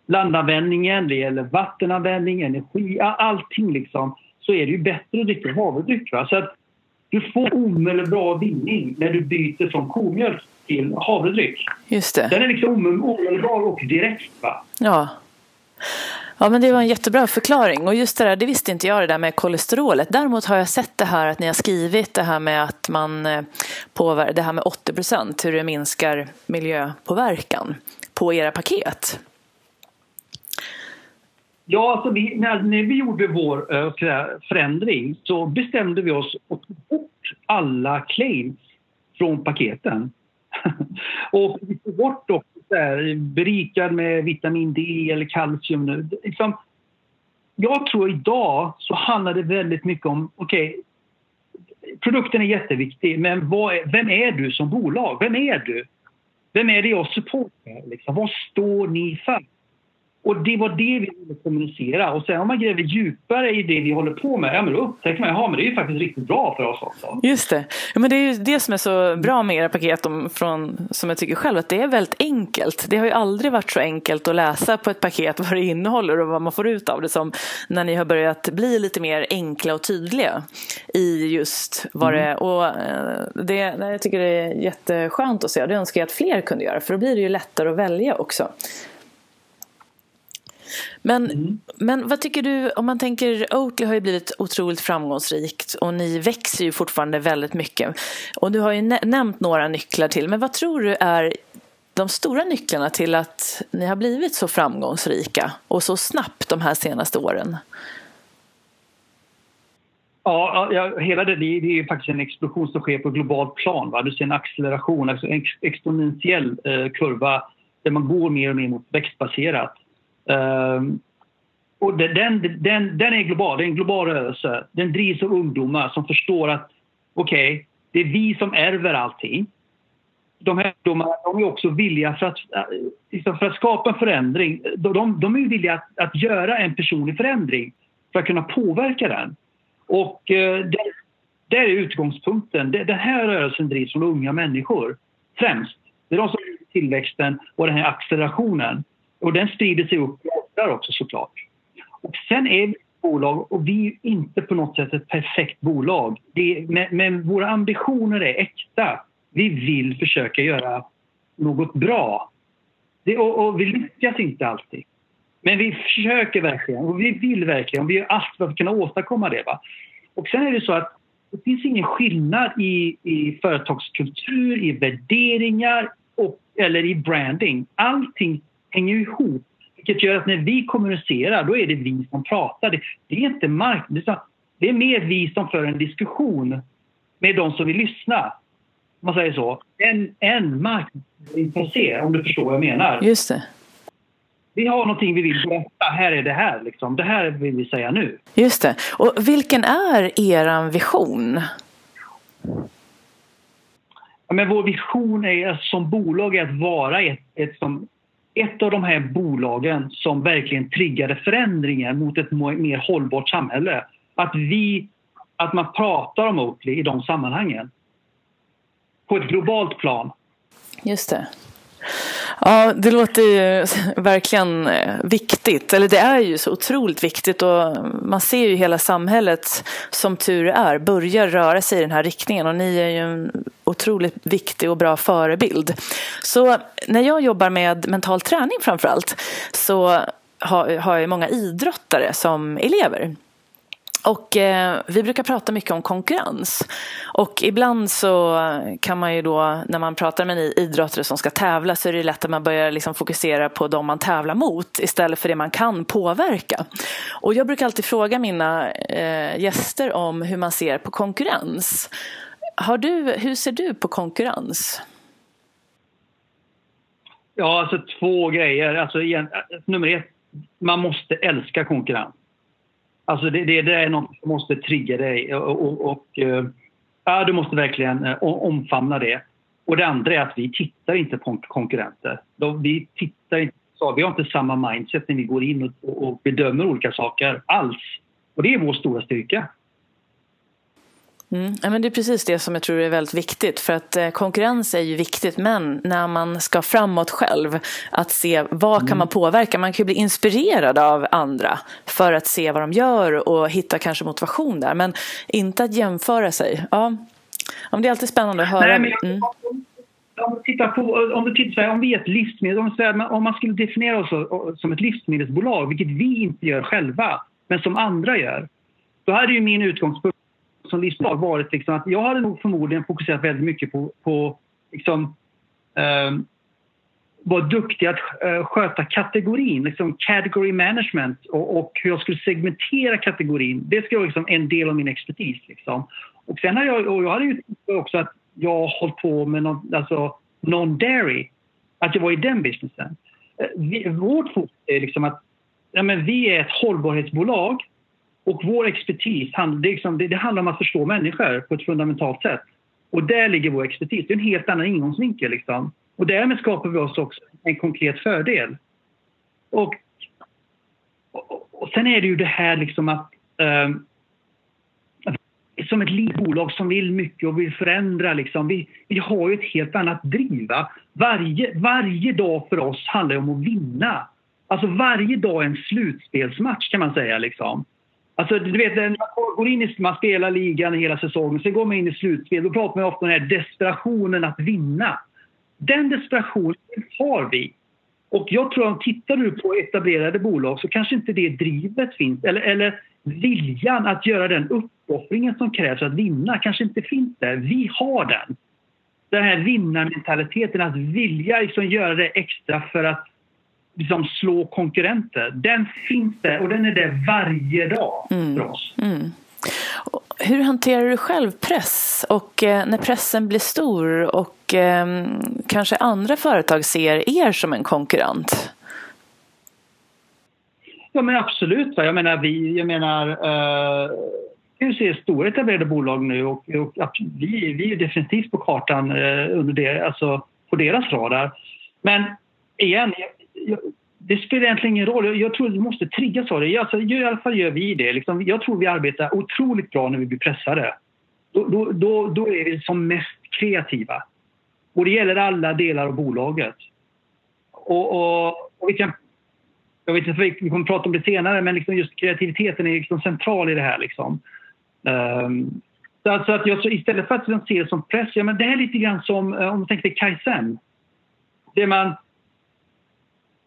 landanvändningen, det gäller vattenanvändning, energi, allting liksom. Så är det ju bättre att dricka havredryck. Va? Så att du får omedelbar vinning när du byter från komjölk till havredryck. Just det. Den är liksom omedelbar och direkt. Va? Ja. Ja, men det var en jättebra förklaring. Och just det där, det visste inte jag det där med kolesterolet. Däremot har jag sett det här att ni har skrivit det här med att man eh, påverkar, det här med 80 procent, hur det minskar miljöpåverkan på era paket. Ja, alltså vi, när, när vi gjorde vår äh, förändring så bestämde vi oss att ta bort alla claims från paketen. <laughs> och vi tog bort också där, berikad med vitamin D eller kalcium. Nu. Liksom, jag tror idag så handlar det väldigt mycket om, okej, okay, produkten är jätteviktig, men är, vem är du som bolag? Vem är du? Vem är det jag supportar? Liksom? Vad står ni för? Och det var det vi ville kommunicera. Och sen om man gräver djupare i det vi håller på med, ja men då upptäcker man att det är ju faktiskt riktigt bra för oss också. Just det. Ja, men det är ju det som är så bra med era paket om, från, som jag tycker själv, att det är väldigt enkelt. Det har ju aldrig varit så enkelt att läsa på ett paket <laughs> vad det innehåller och vad man får ut av det som när ni har börjat bli lite mer enkla och tydliga i just vad det är. Mm. Och eh, det, jag tycker det är jätteskönt att se. Det önskar jag att fler kunde göra för då blir det ju lättare att välja också. Men, mm. men vad tycker du, om man tänker, Oatly har ju blivit otroligt framgångsrikt och ni växer ju fortfarande väldigt mycket. Och du har ju nämnt några nycklar till, men vad tror du är de stora nycklarna till att ni har blivit så framgångsrika och så snabbt de här senaste åren? Ja, ja hela det, det är ju faktiskt en explosion som sker på globalt plan. Va? Du ser en acceleration, alltså en exponentiell eh, kurva där man går mer och mer mot växtbaserat. Ehm, och den, den, den är global, det är en global rörelse. Den drivs av ungdomar som förstår att okej, okay, det är vi som ärver allting. De här ungdomarna de är också villiga för att, eh, liksom för att skapa en förändring. De, de är villiga att, att, göra en personlig förändring för att kunna påverka den. Och eh, det, det är utgångspunkten. Den här rörelsen drivs av unga människor främst. Det är de som driver tillväxten och den här accelerationen. Och den sprider sig upp där också såklart. Och sen är vi ett bolag och vi är inte på något sätt ett perfekt bolag. Det, men, men våra ambitioner är äkta. Vi vill försöka göra något bra. Det, och, och, vi lyckas inte alltid. Men vi försöker verkligen och vi vill verkligen. Vi gör allt för att kunna åstadkomma det. Va? Och sen är det så att det finns ingen skillnad i, i företagskultur, i värderingar och, eller i branding. Allting hänger ihop. Vilket gör att när vi kommunicerar, då är det vi som pratar. Det, det är inte marknaden. Det är mer vi som för en diskussion med de som vill lyssna. Om man säger så. En, en marknadsintresse, om du förstår vad jag menar. Just det. Vi har någonting vi vill berätta. Här är det här. Liksom. Det här vill vi säga nu. Just det. Och vilken är er vision? Ja, men vår vision är, som bolag är att vara ett, ett som ett av de här bolagen som verkligen triggade förändringar mot ett mer hållbart samhälle. Att, vi, att man pratar om Oatly i de sammanhangen. På ett globalt plan. Just det. Ja, det låter ju <laughs> verkligen eh, viktigt. Eller det är ju så otroligt viktigt och man ser ju hela samhället som tur är börjar röra sig i den här riktningen och ni är ju en otroligt viktig och bra förebild. Så när jag jobbar med mental träning framför allt så har jag många idrottare som elever. Och eh, vi brukar prata mycket om konkurrens. Och ibland så kan man ju då, när man pratar med en idrottare som ska tävla så är det lätt att man börjar liksom fokusera på de man tävlar mot istället för det man kan påverka. Och jag brukar alltid fråga mina eh, gäster om hur man ser på konkurrens. Har du, hur ser du på konkurrens? Ja, alltså två grejer. Alltså, igen, nummer ett, man måste älska konkurrens. Alltså det, det, det är något som måste trigga dig och, och, och eh, ja, du måste verkligen eh, omfamna det. Och det andra är att vi tittar inte på konkurrenter. Vi tittar inte, vi har inte samma mindset när vi går in och, och bedömer olika saker alls. Och det är vår stora styrka. Mm. Ja, men det är precis det som jag tror är väldigt viktigt. För att eh, konkurrens är ju viktigt, men när man ska framåt själv, att se vad mm. kan man påverka? Man kan ju bli inspirerad av andra för att se vad de gör och hitta kanske motivation där. Men inte att jämföra sig. Ja, ja det är alltid spännande att höra. Nej, men, mm. om du tittar på, om du tittar, om vi är ett livsmedel, om, säger, om man skulle definiera oss som ett livsmedelsbolag, vilket vi inte gör själva, men som andra gör, då hade ju min utgångspunkt som livslag varit liksom att jag hade nog förmodligen fokuserat väldigt mycket på, på liksom, eh, vara duktig att eh, sköta kategorin, liksom category management och, och, hur jag skulle segmentera kategorin. Det skulle vara liksom en del av min expertis. Liksom. Och sen har jag, och jag hade ju också att jag har hållit på med någon, alltså non-dairy, att jag var i den businessen. Eh, vi, vårt fokus är liksom att ja, men vi är ett hållbarhetsbolag och vår expertis det, liksom, det, det, handlar om att förstå människor på ett fundamentalt sätt. Och där ligger vår expertis. Det är en helt annan ingångsvinkel. Liksom. Och därmed skapar vi oss också en konkret fördel. Och, och, och sen är det ju det här liksom att um, som ett litet bolag som vill mycket och vill förändra. Liksom. Vi, vi har ju ett helt annat driv. Varje, varje dag för oss handlar om att vinna. Alltså varje dag är en slutspelsmatch kan man säga. Liksom. Alltså, du vet, man går in i, man spelar ligan hela säsongen, sen går man in i slutspel. Då pratar man ofta om den här desperationen att vinna. Den desperationen har vi. Och jag tror att tittar du på etablerade bolag så kanske inte det drivet finns. Eller, eller viljan att göra den uppoffringen som krävs att vinna kanske inte finns där. Vi har den. Den här vinnarmentaliteten, att vilja liksom göra det extra för att liksom slå konkurrenter. Den finns där och den är där varje dag mm. för oss. Mm. Hur hanterar du själv press och eh, när pressen blir stor och eh, kanske andra företag ser er som en konkurrent? Ja men absolut. Jag menar vi, jag menar uh, vi ser stora etablerade bolag nu och, och vi, vi är definitivt på kartan uh, under det, alltså på deras radar. Men igen, det spelar egentligen ingen roll. Jag tror att vi måste triggas av det. Alltså, I alla fall gör vi det. Liksom, jag tror vi arbetar otroligt bra när vi blir pressade. Då, då, då, då är vi som mest kreativa. Och det gäller alla delar av bolaget. Och, och, och vi kan, jag vet inte, vi kommer att prata om det senare, men liksom just kreativiteten är liksom central i det här. Liksom. Um, så alltså att jag, istället för att se det som press, ja, men det är lite grann som eh, om man tänker Kaizen. Det man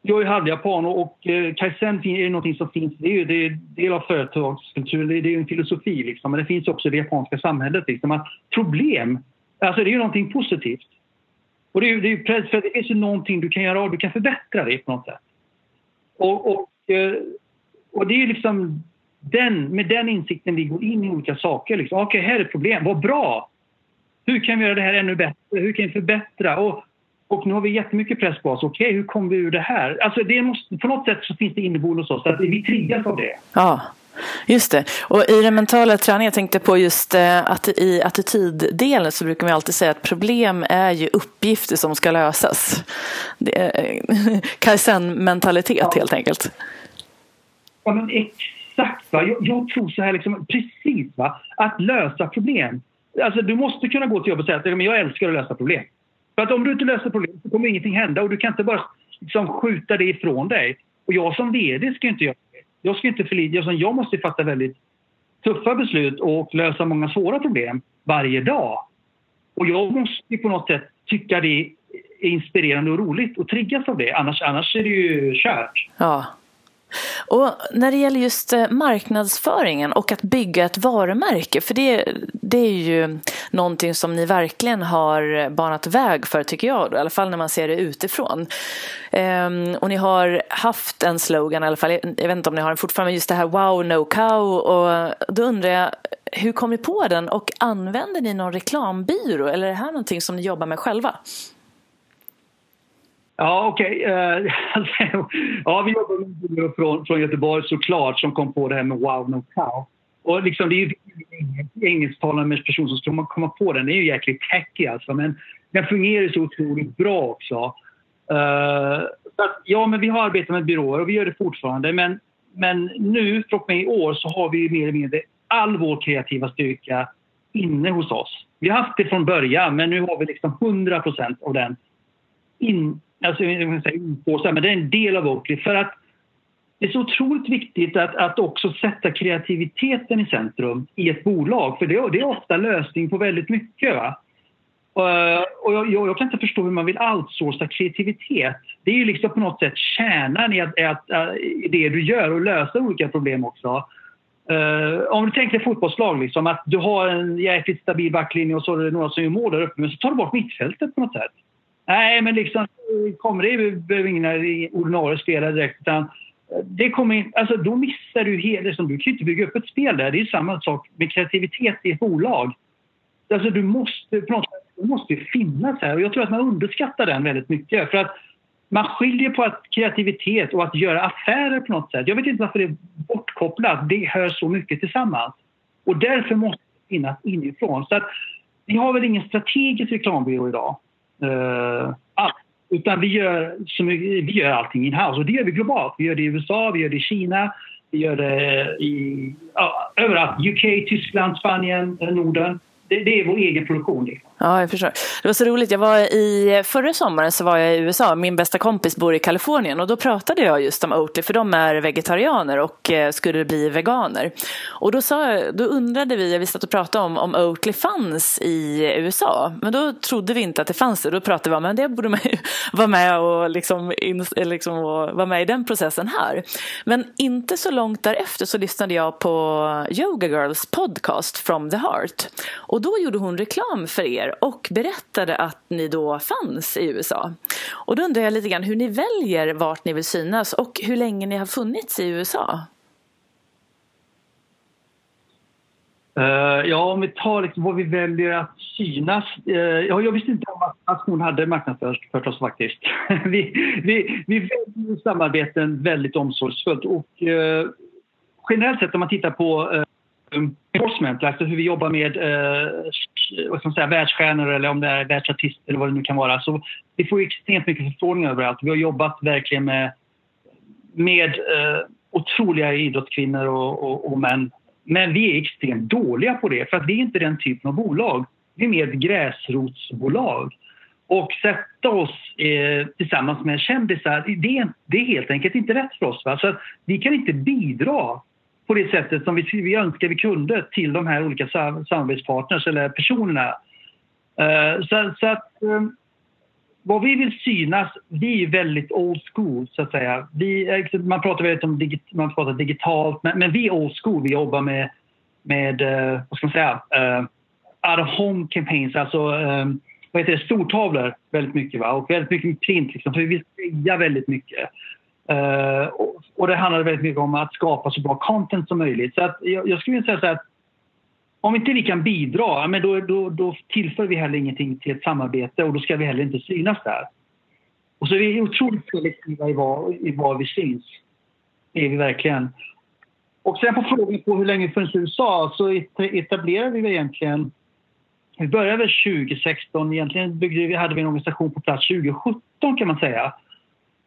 jag är halvjapan och eh, kaizen är något som finns, det är ju det är del av företagskulturen, det är, en filosofi liksom, men det finns också i det japanska samhället. Liksom, att problem, alltså det är ju någonting positivt. Och det är, det är för det finns ju någonting du kan göra av, du kan förbättra det på något sätt. Och, och, eh, och det är liksom den, med den insikten vi går in i olika saker. Liksom. Okej, okay, här är ett problem, vad bra! Hur kan vi göra det här ännu bättre? Hur kan vi förbättra? Och och nu har vi jättemycket press på oss. Okej, okay, hur kommer vi ur det här? Alltså det måste, på något sätt så finns det inneboende hos oss. Att vi triggas av det. Ja. Just det. Och i den mentala träningen, jag tänkte på just eh, att i attityddelen så brukar man alltid säga att problem är ju uppgifter som ska lösas. <laughs> Kaizen-mentalitet ja. helt enkelt. Ja, men exakt. Va? Jag, jag tror så här, liksom, precis. Va? Att lösa problem. Alltså, du måste kunna gå till jobbet och säga att jag älskar att lösa problem. För att om du inte löser problemet så kommer ingenting hända och du kan inte bara liksom skjuta det ifrån dig. Och jag som VD ska inte göra det. Jag ska inte förlita jag måste fatta väldigt tuffa beslut och lösa många svåra problem varje dag. Och jag måste på något sätt tycka det är inspirerande och roligt och triggas av det. Annars, annars är det ju kört. Ja. Och när det gäller just eh, marknadsföringen och att bygga ett varumärke, för det, det är ju någonting som ni verkligen har banat väg för tycker jag, i alla fall när man ser det utifrån. Um, och ni har haft en slogan i alla fall, jag vet inte om ni har den fortfarande, men just det här wow no cow och då undrar jag hur kom ni på den och använder ni någon reklambyrå eller är det här någonting som ni jobbar med själva? Ja, okej. Okay. Eh, <laughs> ja, vi jobbar med en från, från Göteborg såklart som kom på det här med Wow No Cow. Och liksom, det är ju engelsktalande person som ska komma på den. Den är ju jäkligt tacky alltså. Men den fungerar så otroligt bra också. Uh, att, ja, men vi har arbetat med byråer och vi gör det fortfarande. Men, men nu, från med i år, så har vi mer eller mindre all vår kreativa styrka inne hos oss. Vi har haft det från början, men nu har vi liksom 100% av den in, alltså, på, men det är en del av Oakley. För att det är så otroligt viktigt att, att också sätta kreativiteten i centrum i ett bolag. För det, det är ofta lösning på väldigt mycket. Va? Eh, och jag, jag, kan inte förstå hur man vill outsourca kreativitet. Det är ju liksom på något sätt kärnan i, att, att, att, i det du gör och lösa olika problem också. Uh, om du tänker fotbollslag, liksom, att du har en jäkligt stabil backlinje och så är det några som gör mål där uppe, men så tar du bort mittfältet på något sätt. Nej, men liksom, kommer det behöver ingen ordinarie spelare direkt, utan det kommer in, alltså då missar du hela... Liksom, du kan ju inte bygga upp ett spel där. Det är samma sak med kreativitet i ett bolag. Alltså du måste på något sätt, du måste finnas här och jag tror att man underskattar den väldigt mycket. För att man skiljer på att kreativitet och att göra affärer på något sätt. Jag vet inte varför det är bortkopplat. Det hör så mycket tillsammans. Och därför måste det finnas inifrån. Så att, vi har väl ingen strategisk reklambyrå idag. Uh. Utan vi gör, som, vi gör allting in-house och det gör vi globalt. Vi gör det i USA, vi gör det i Kina, vi gör det i, ja, överallt. UK, Tyskland, Spanien, Norden det, det, är vår egen produktion. Liksom. Ja, jag förstår. Det var så roligt. Jag var i, förra sommaren så var jag i USA. Min bästa kompis bor i Kalifornien och då pratade jag just om Oatly för de är vegetarianer och eh, skulle bli veganer. Och då, sa, då undrade vi, vi satt och pratade om om Oatly fanns i USA. Men då trodde vi inte att det fanns det. Då pratade vi om att det borde man ju <laughs> vara med och, liksom, in, eh, liksom, och vara med i den processen här. Men inte så långt därefter så lyssnade jag på Yoga Girls podcast From the Heart. Och då gjorde hon reklam för er och berättade att ni då fanns i USA. Och då undrar jag lite grann hur ni väljer vart ni vill synas och hur länge ni har funnits i USA. Uh, ja, om vi tar liksom vad vi väljer att synas. Uh, ja, jag visste inte om att, att hon hade marknadsfört oss faktiskt. <laughs> vi, vi, vi väljer samarbeten väldigt omsorgsfullt och uh, generellt sett om man tittar på Ehm, enforcement, alltså hur vi jobbar med eh, vad ska man säga, världsstjärnor eller om det är världsartister eller vad det nu kan vara. Så vi får extremt mycket förfrågningar överallt. Vi har jobbat verkligen med, med eh, otroliga idrottskvinnor och, och, och, män. Men vi är extremt dåliga på det för att vi är inte den typen av bolag. Vi är mer ett gräsrotsbolag. Och sätta oss eh, tillsammans med kändisar, det, det är helt enkelt inte rätt för oss. Va? Så vi kan inte bidra på det sättet som vi, vi önskar vi kunde till de här olika samarbetspartners eller personerna. Uh, så, så, att um, vad vi vill synas, vi är väldigt old school så att säga. Vi, liksom, man pratar väldigt om digit, man pratar digitalt, men, men, vi är old school. Vi jobbar med, med uh, vad ska man säga, uh, out of home campaigns, alltså um, vad heter det, stortavlor väldigt mycket va? och väldigt mycket print liksom, för vi vill säga väldigt mycket. Uh, och, och, det handlade väldigt mycket om att skapa så bra content som möjligt. Så att jag, jag skulle vilja säga så att om inte vi kan bidra, men då, då, då tillför vi heller ingenting till ett samarbete och då ska vi heller inte synas där. Och så är vi otroligt selektiva i var, i var vi syns. Det är vi verkligen. Och sen på frågan på hur länge funnits i USA så etablerade vi egentligen... Vi började väl 2016. Egentligen byggde vi, hade vi en organisation på plats 2017 kan man säga.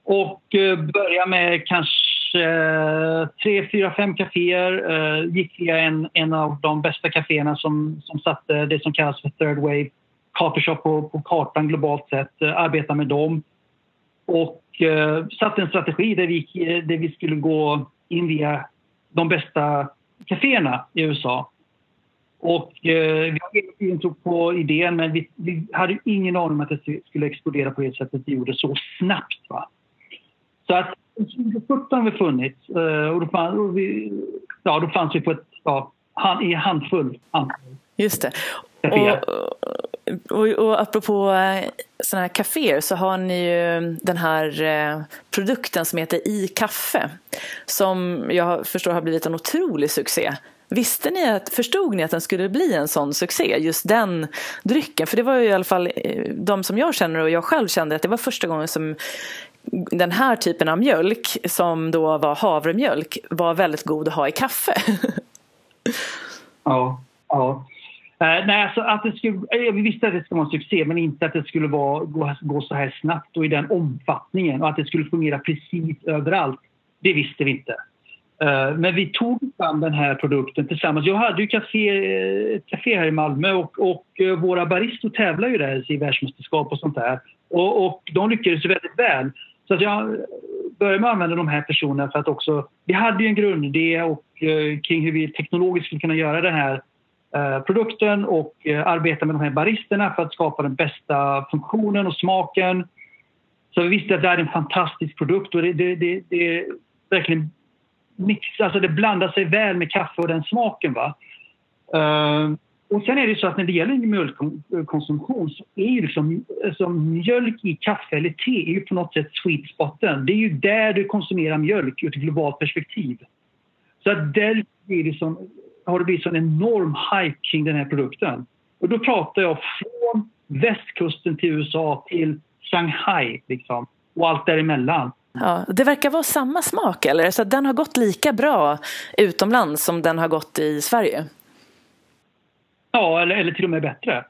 Och började börja med kanske eh, tre, fyra, fem kaféer. Eh, gick via en, en av de bästa kaféerna som, som satte det som kallas för third wave coffee shop på, på kartan globalt sett. Arbeta med dem. Och satte en strategi där vi, där vi skulle gå in via de bästa kaféerna i USA. Och eh, vi hade ingen tro på idén men vi, vi, hade ingen aning om att det skulle explodera på det sättet det gjorde så snabbt. Va? Så att 2017 har vi funnits eh, och då, fann, och vi, ja, då fanns vi på ett, ja, i handfull. handfull. Just det. Och, och, och apropå eh, sådana här kaféer så har ni ju den här eh, produkten som heter i kaffe som jag förstår har blivit en otrolig succé. Visste ni att, förstod ni att den skulle bli en sån succé, just den drycken? För det var ju i alla fall de som jag känner och jag själv kände att det var första gången som den här typen av mjölk som då var havremjölk var väldigt god att ha i kaffe. <laughs> ja, ja. Uh, nej, alltså att det skulle, eh, vi visste att det skulle vara en succé men inte att det skulle vara, gå, gå så här snabbt och i den omfattningen och att det skulle fungera precis överallt. Det visste vi inte. Uh, men vi tog fram den här produkten tillsammans. Jag hade ju café, ett café här i Malmö och, och våra baristor tävlar ju där i världsmästerskap och sånt där. Och, och de lyckades väldigt väl. Så att jag började med att använda de här personerna för att också... Vi hade ju en grundidé och, eh, kring hur vi teknologiskt skulle kunna göra den här eh, produkten och eh, arbeta med de här baristerna för att skapa den bästa funktionen och smaken. Så vi visste att det här är en fantastisk produkt och det, det, det, det är verkligen mix, alltså det blandar sig väl med kaffe och den smaken. Va? Uh, och sen är det så att när det gäller mjölkkonsumtion så är ju liksom, alltså mjölk i kaffe eller te är ju på något sätt sweet spoten. Det är ju där du konsumerar mjölk ur ett globalt perspektiv. Så att där är det som, har det blivit en enorm hype kring den här produkten. Och då pratar jag från västkusten till USA till Shanghai liksom, och allt däremellan. Ja, det verkar vara samma smak eller? Så den har gått lika bra utomlands som den har gått i Sverige? Ja, eller, eller till och med bättre.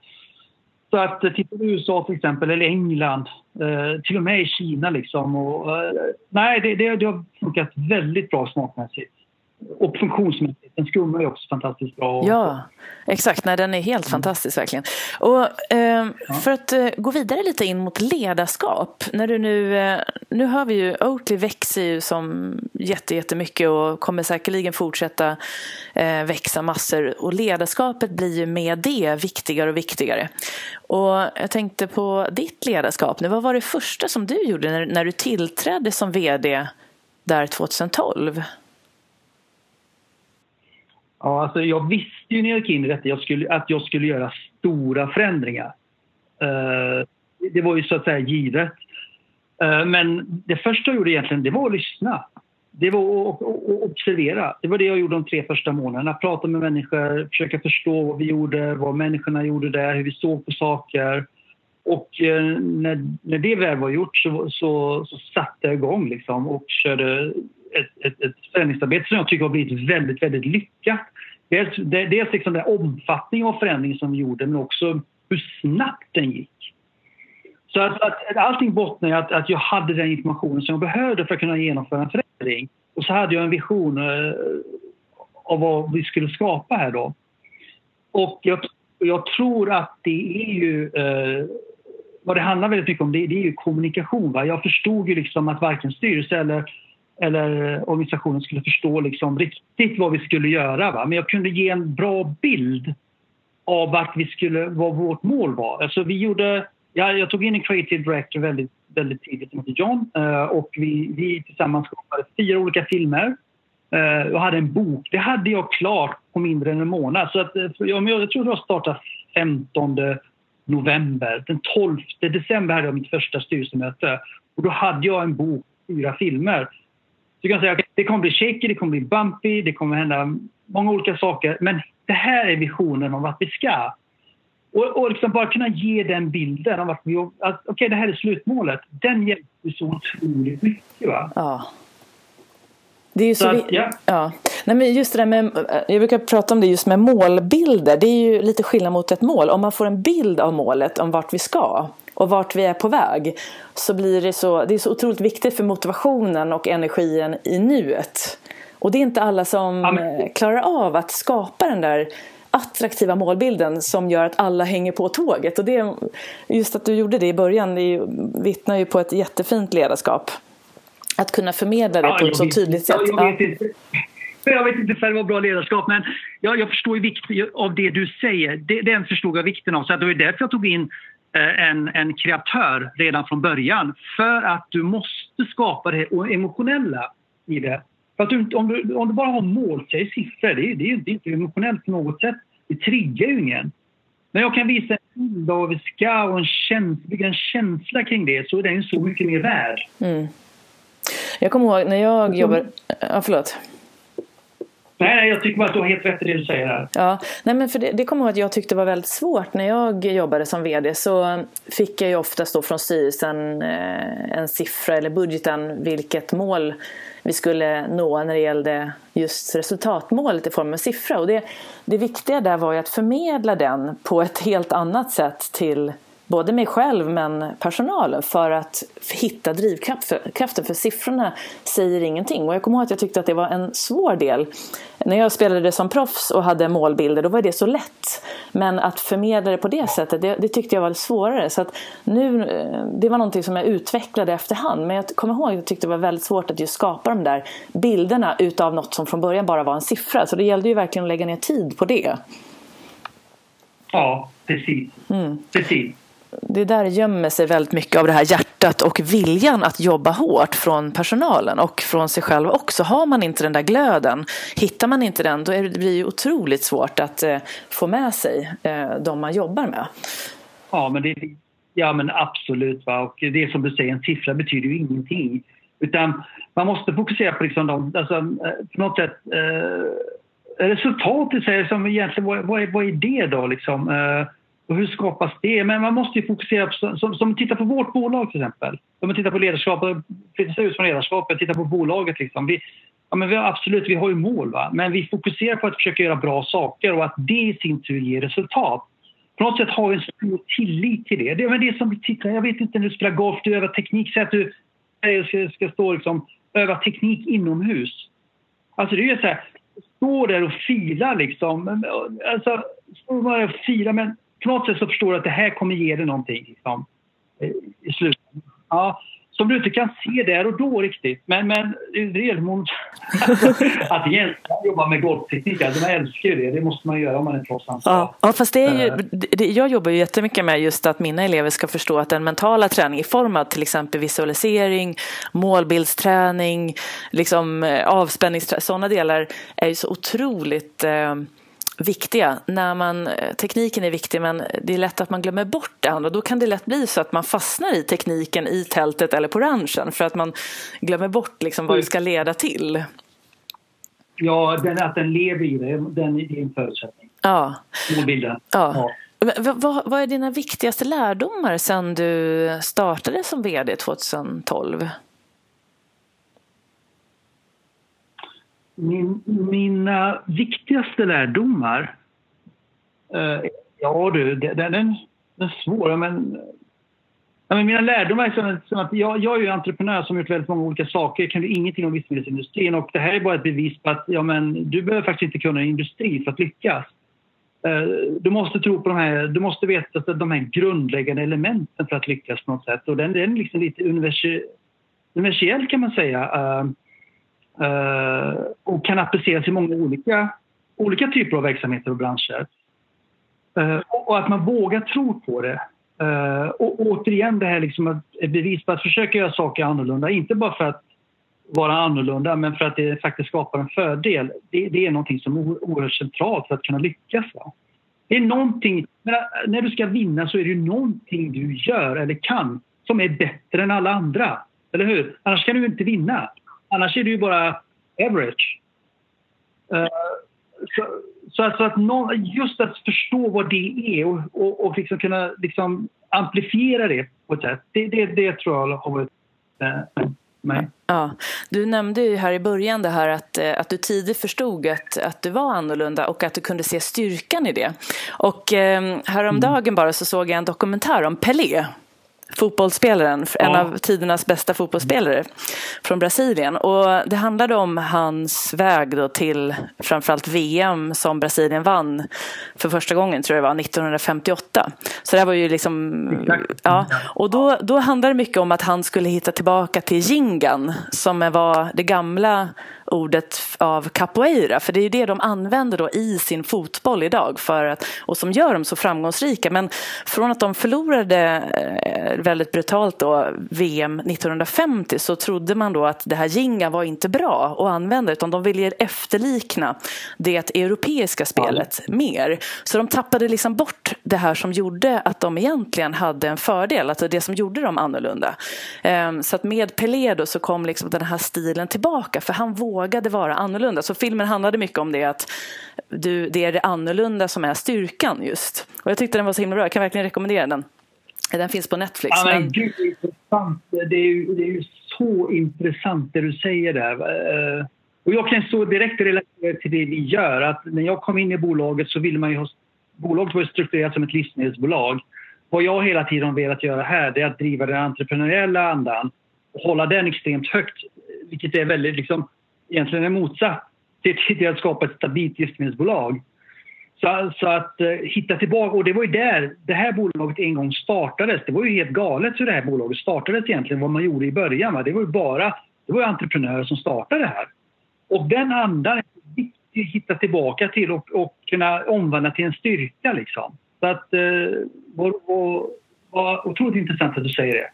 Så att eh, tittar du USA till exempel, eller England, eh, till och med i Kina liksom. Och, eh, nej, det, det, det har funkat väldigt bra smakmässigt och funktionsmässigt. Den skummar ju också fantastiskt bra. Ja, exakt. Nej, den är helt mm. fantastisk verkligen. Och eh, ja. för att eh, gå vidare lite in mot ledarskap. När du nu, eh, nu hör vi ju Oatly växer ju som jättemycket och kommer säkerligen fortsätta eh, växa massor. Och ledarskapet blir ju med det viktigare och viktigare. Och jag tänkte på ditt ledarskap nu. Vad var det första som du gjorde när, när du tillträdde som VD där 2012? Ja, alltså jag visste ju när jag gick in i detta jag skulle, att jag skulle göra stora förändringar. Uh, det var ju så att säga givet. Uh, men det första jag gjorde egentligen det var att lyssna. Det var att observera. Det var det jag gjorde de tre första månaderna. Prata med människor, försöka förstå vad vi gjorde, vad människorna gjorde där, hur vi såg på saker. Och uh, när, när det väl var gjort så, så, så satte jag igång liksom och körde ett, ett, ett förändringsarbete som jag tycker har blivit väldigt, väldigt lyckat. Dels, dels liksom den omfattningen av förändringen som vi gjorde men också hur snabbt den gick. Så att, att, allting bottnar i att, att jag hade den informationen som jag behövde för att kunna genomföra en förändring. Och så hade jag en vision eh, av vad vi skulle skapa här då. Och jag, jag tror att det är ju... Eh, vad det handlar väldigt mycket om det, det är ju kommunikation. Va? Jag förstod ju liksom att varken styrelse eller eller organisationen skulle förstå liksom riktigt vad vi skulle göra. Va? Men jag kunde ge en bra bild av vart vi skulle, vad vårt mål var. Alltså vi gjorde, ja, jag tog in en creative director väldigt, väldigt tidigt som heter John eh, och vi, vi tillsammans skapade fyra olika filmer eh, och hade en bok. Det hade jag klart på mindre än en månad. Så att, eh, jag, jag tror jag startade 15 november. Den 12 december hade jag mitt första styrelsemöte och då hade jag en bok, fyra filmer du kan säga att det kommer bli shaky, det kommer bli bumpy, det kommer hända många olika saker. Men det här är visionen om vart vi ska. Och, och liksom bara kunna ge den bilden av att, vi, att okay, det här är slutmålet. Den hjälper så otroligt mycket. Va? Ja. Det är ju så, så att, ja. ja. Nej, men just det där med, jag brukar prata om det just med målbilder. Det är ju lite skillnad mot ett mål. Om man får en bild av målet, om vart vi ska och vart vi är på väg så blir det så, det är så otroligt viktigt för motivationen och energin i nuet. Och det är inte alla som ja, men... klarar av att skapa den där attraktiva målbilden som gör att alla hänger på tåget. Och det, just att du gjorde det i början det vittnar ju på ett jättefint ledarskap. Att kunna förmedla det ja, på ett så tydligt sätt. Jag vet, inte, jag vet inte för det var bra ledarskap men jag, jag förstår ju vikten av det du säger. Det, den förstod jag vikten av. Så det var därför jag tog in Eh, en, en kreatör redan från början för att du måste skapa det emotionella i det. För att du, om, du, om du bara har målsäg siffror, det det, är, det är inte emotionellt på något sätt. Det triggar ju ingen. Men jag kan visa en bild av vi ska och en känsla, en känsla kring det så är den så mycket mer värd. Mm. Jag kommer ihåg när jag jobbade... Ja, förlåt. Nej, nej, jag tycker bara att du har helt rätt i det du säger här. Ja, nej, men för det, det kommer jag ihåg att jag tyckte var väldigt svårt. När jag jobbade som VD så fick jag ju oftast då från styrelsen eh, en siffra eller budgeten vilket mål vi skulle nå när det gällde just resultatmålet i form av siffra. Och det, det viktiga där var ju att förmedla den på ett helt annat sätt till både mig själv men personalen för att hitta drivkraften för siffrorna säger ingenting. Och jag kommer ihåg att jag tyckte att det var en svår del. När jag spelade som proffs och hade målbilder då var det så lätt. Men att förmedla det på det sättet det, det tyckte jag var svårare. Så att nu, eh, det var någonting som jag utvecklade efterhand. Men jag kommer ihåg att jag tyckte det var väldigt svårt att just skapa de där bilderna utav något som från början bara var en siffra. Så det gällde ju verkligen att lägga ner tid på det. Ja, precis. Mm. precis det där gömmer sig väldigt mycket av det här hjärtat och viljan att jobba hårt från personalen och från sig själv också. Har man inte den där glöden, hittar man inte den, då är det, blir det otroligt svårt att eh, få med sig eh, de man jobbar med. Ja, men, det, ja, men absolut. Va? Och det är som du säger, en siffra betyder ju ingenting. Utan man måste fokusera på liksom de, alltså, eh, på något sätt eh, resultatet. Som egentligen, vad, vad, är, vad är det då? Liksom? Eh, och hur skapas det? Men man måste ju fokusera på, som, som tittar på vårt bolag till exempel. Om man tittar på ledarskapet, eh, flyttar ut från ledarskapet, tittar på bolaget liksom. Vi, ja, men vi har, absolut, vi har ju mål va? men vi fokuserar på att försöka göra bra saker och att det i sin tur ger resultat. På något sätt har vi en stor tillit till det. Det men det som vi tittar, jag vet inte när du spelar golf, du övar teknik, säg att du ska, ska stå liksom, öva teknik inomhus. Alltså det är ju så här, stå där och fila liksom. Alltså, stå bara och fila men på något sätt så förstår du att det här kommer ge dig någonting liksom, eh, i slutet. Ja, som du inte kan se där och då riktigt. Men, men relmont, <laughs> att egentligen jobba med golvteknik, alltså man älskar ju det. Det måste man göra om man är proffs. Ja, ja, fast det är ju, eh. det, jag jobbar ju jättemycket med just att mina elever ska förstå att den mentala träning i form av till exempel visualisering, målbildsträning, liksom eh, avspänningsträning, sådana delar är ju så otroligt eh, viktiga. När man, tekniken är viktig men det är lätt att man glömmer bort det andra. Då kan det lätt bli så att man fastnar i tekniken i tältet eller på ranchen för att man glömmer bort liksom vad det ska leda till. Ja, den, att den lever i det, den är en förutsättning. Ja. Målbilden. Ja. ja. Vad, vad är dina viktigaste lärdomar sen du startade som VD 2012? Min, mina viktigaste lärdomar? Uh, ja du, den, den, den är svår. Men, ja, men mina lärdomar är som, som att jag, jag är ju entreprenör som gjort väldigt många olika saker. Jag kan ju ingenting om livsmedelsindustrin och det här är bara ett bevis på att ja, men, du behöver faktiskt inte kunna industri för att lyckas. Uh, du måste tro på de här, du måste veta de här grundläggande elementen för att lyckas på något sätt. Och den, den är liksom lite universell kan man säga. Eh, Eh, och kan appliceras i många olika, olika typer av verksamheter och branscher. Eh, och att man vågar tro på det. Eh, och återigen det här liksom ett bevis på att försöka göra saker annorlunda. Inte bara för att vara annorlunda men för att det faktiskt skapar en fördel. Det, det är någonting som är oerhört centralt för att kunna lyckas. Va? Det är någonting, eh, när du ska vinna så är det ju någonting du gör eller kan som är bättre än alla andra. Eller hur? Annars kan du inte vinna. Annars är det ju bara average. Uh, så, så, alltså att någon, just att förstå vad det är och, och, och liksom kunna liksom amplifiera det på ett sätt, det, det, det tror jag har varit uh, mig. Ja, du nämnde ju här i början det här att, eh, att du tidigt förstod att, att du var annorlunda och att du kunde se styrkan i det. Och eh, häromdagen mm. bara så såg jag en dokumentär om Pelé fotbollsspelaren, ja. en av tidernas bästa fotbollsspelare från Brasilien. Och det handlade om hans väg då till framförallt VM som Brasilien vann för första gången, tror jag det var, 1958. Så det var ju liksom, ja. Och då, då handlade det mycket om att han skulle hitta tillbaka till jingan som var det gamla ordet av capoeira, för det är det de använder då i sin fotboll idag för att, och som gör dem så framgångsrika. Men från att de förlorade eh, väldigt brutalt då VM 1950 så trodde man då att det här jinga var inte bra att använda utan de ville efterlikna det europeiska spelet ja. mer. Så de tappade liksom bort det här som gjorde att de egentligen hade en fördel, alltså det som gjorde dem annorlunda. Ehm, så att med Pelé då så kom liksom den här stilen tillbaka för han vågade vågade vara annorlunda. Så filmen handlade mycket om det att du, det är det annorlunda som är styrkan just. Och jag tyckte den var så himla bra. Jag kan verkligen rekommendera den. Den finns på Netflix. Ja, men. Gud, det, är intressant. Det, är ju, det är ju så intressant det du säger där. Eh, och jag kan så direkt relatera till det vi gör. Att när jag kom in i bolaget så ville man ju ha... Bolaget var strukturerat som ett livsmedelsbolag. Vad jag hela tiden velat göra här är att driva den entreprenöriella andan och hålla den extremt högt. Vilket är väldigt liksom, egentligen är motsatt till, att skapa ett stabilt livsmedelsbolag. Så, så att eh, hitta tillbaka, och det var ju där det här bolaget en gång startades. Det var ju helt galet hur det här bolaget startades egentligen, vad man gjorde i början. Va? Det var ju bara det var ju entreprenörer som startade det här. Och den andan är viktig att hitta tillbaka till och, och kunna omvandla till en styrka liksom. Så att, eh, var, var, var otroligt intressant att du säger det.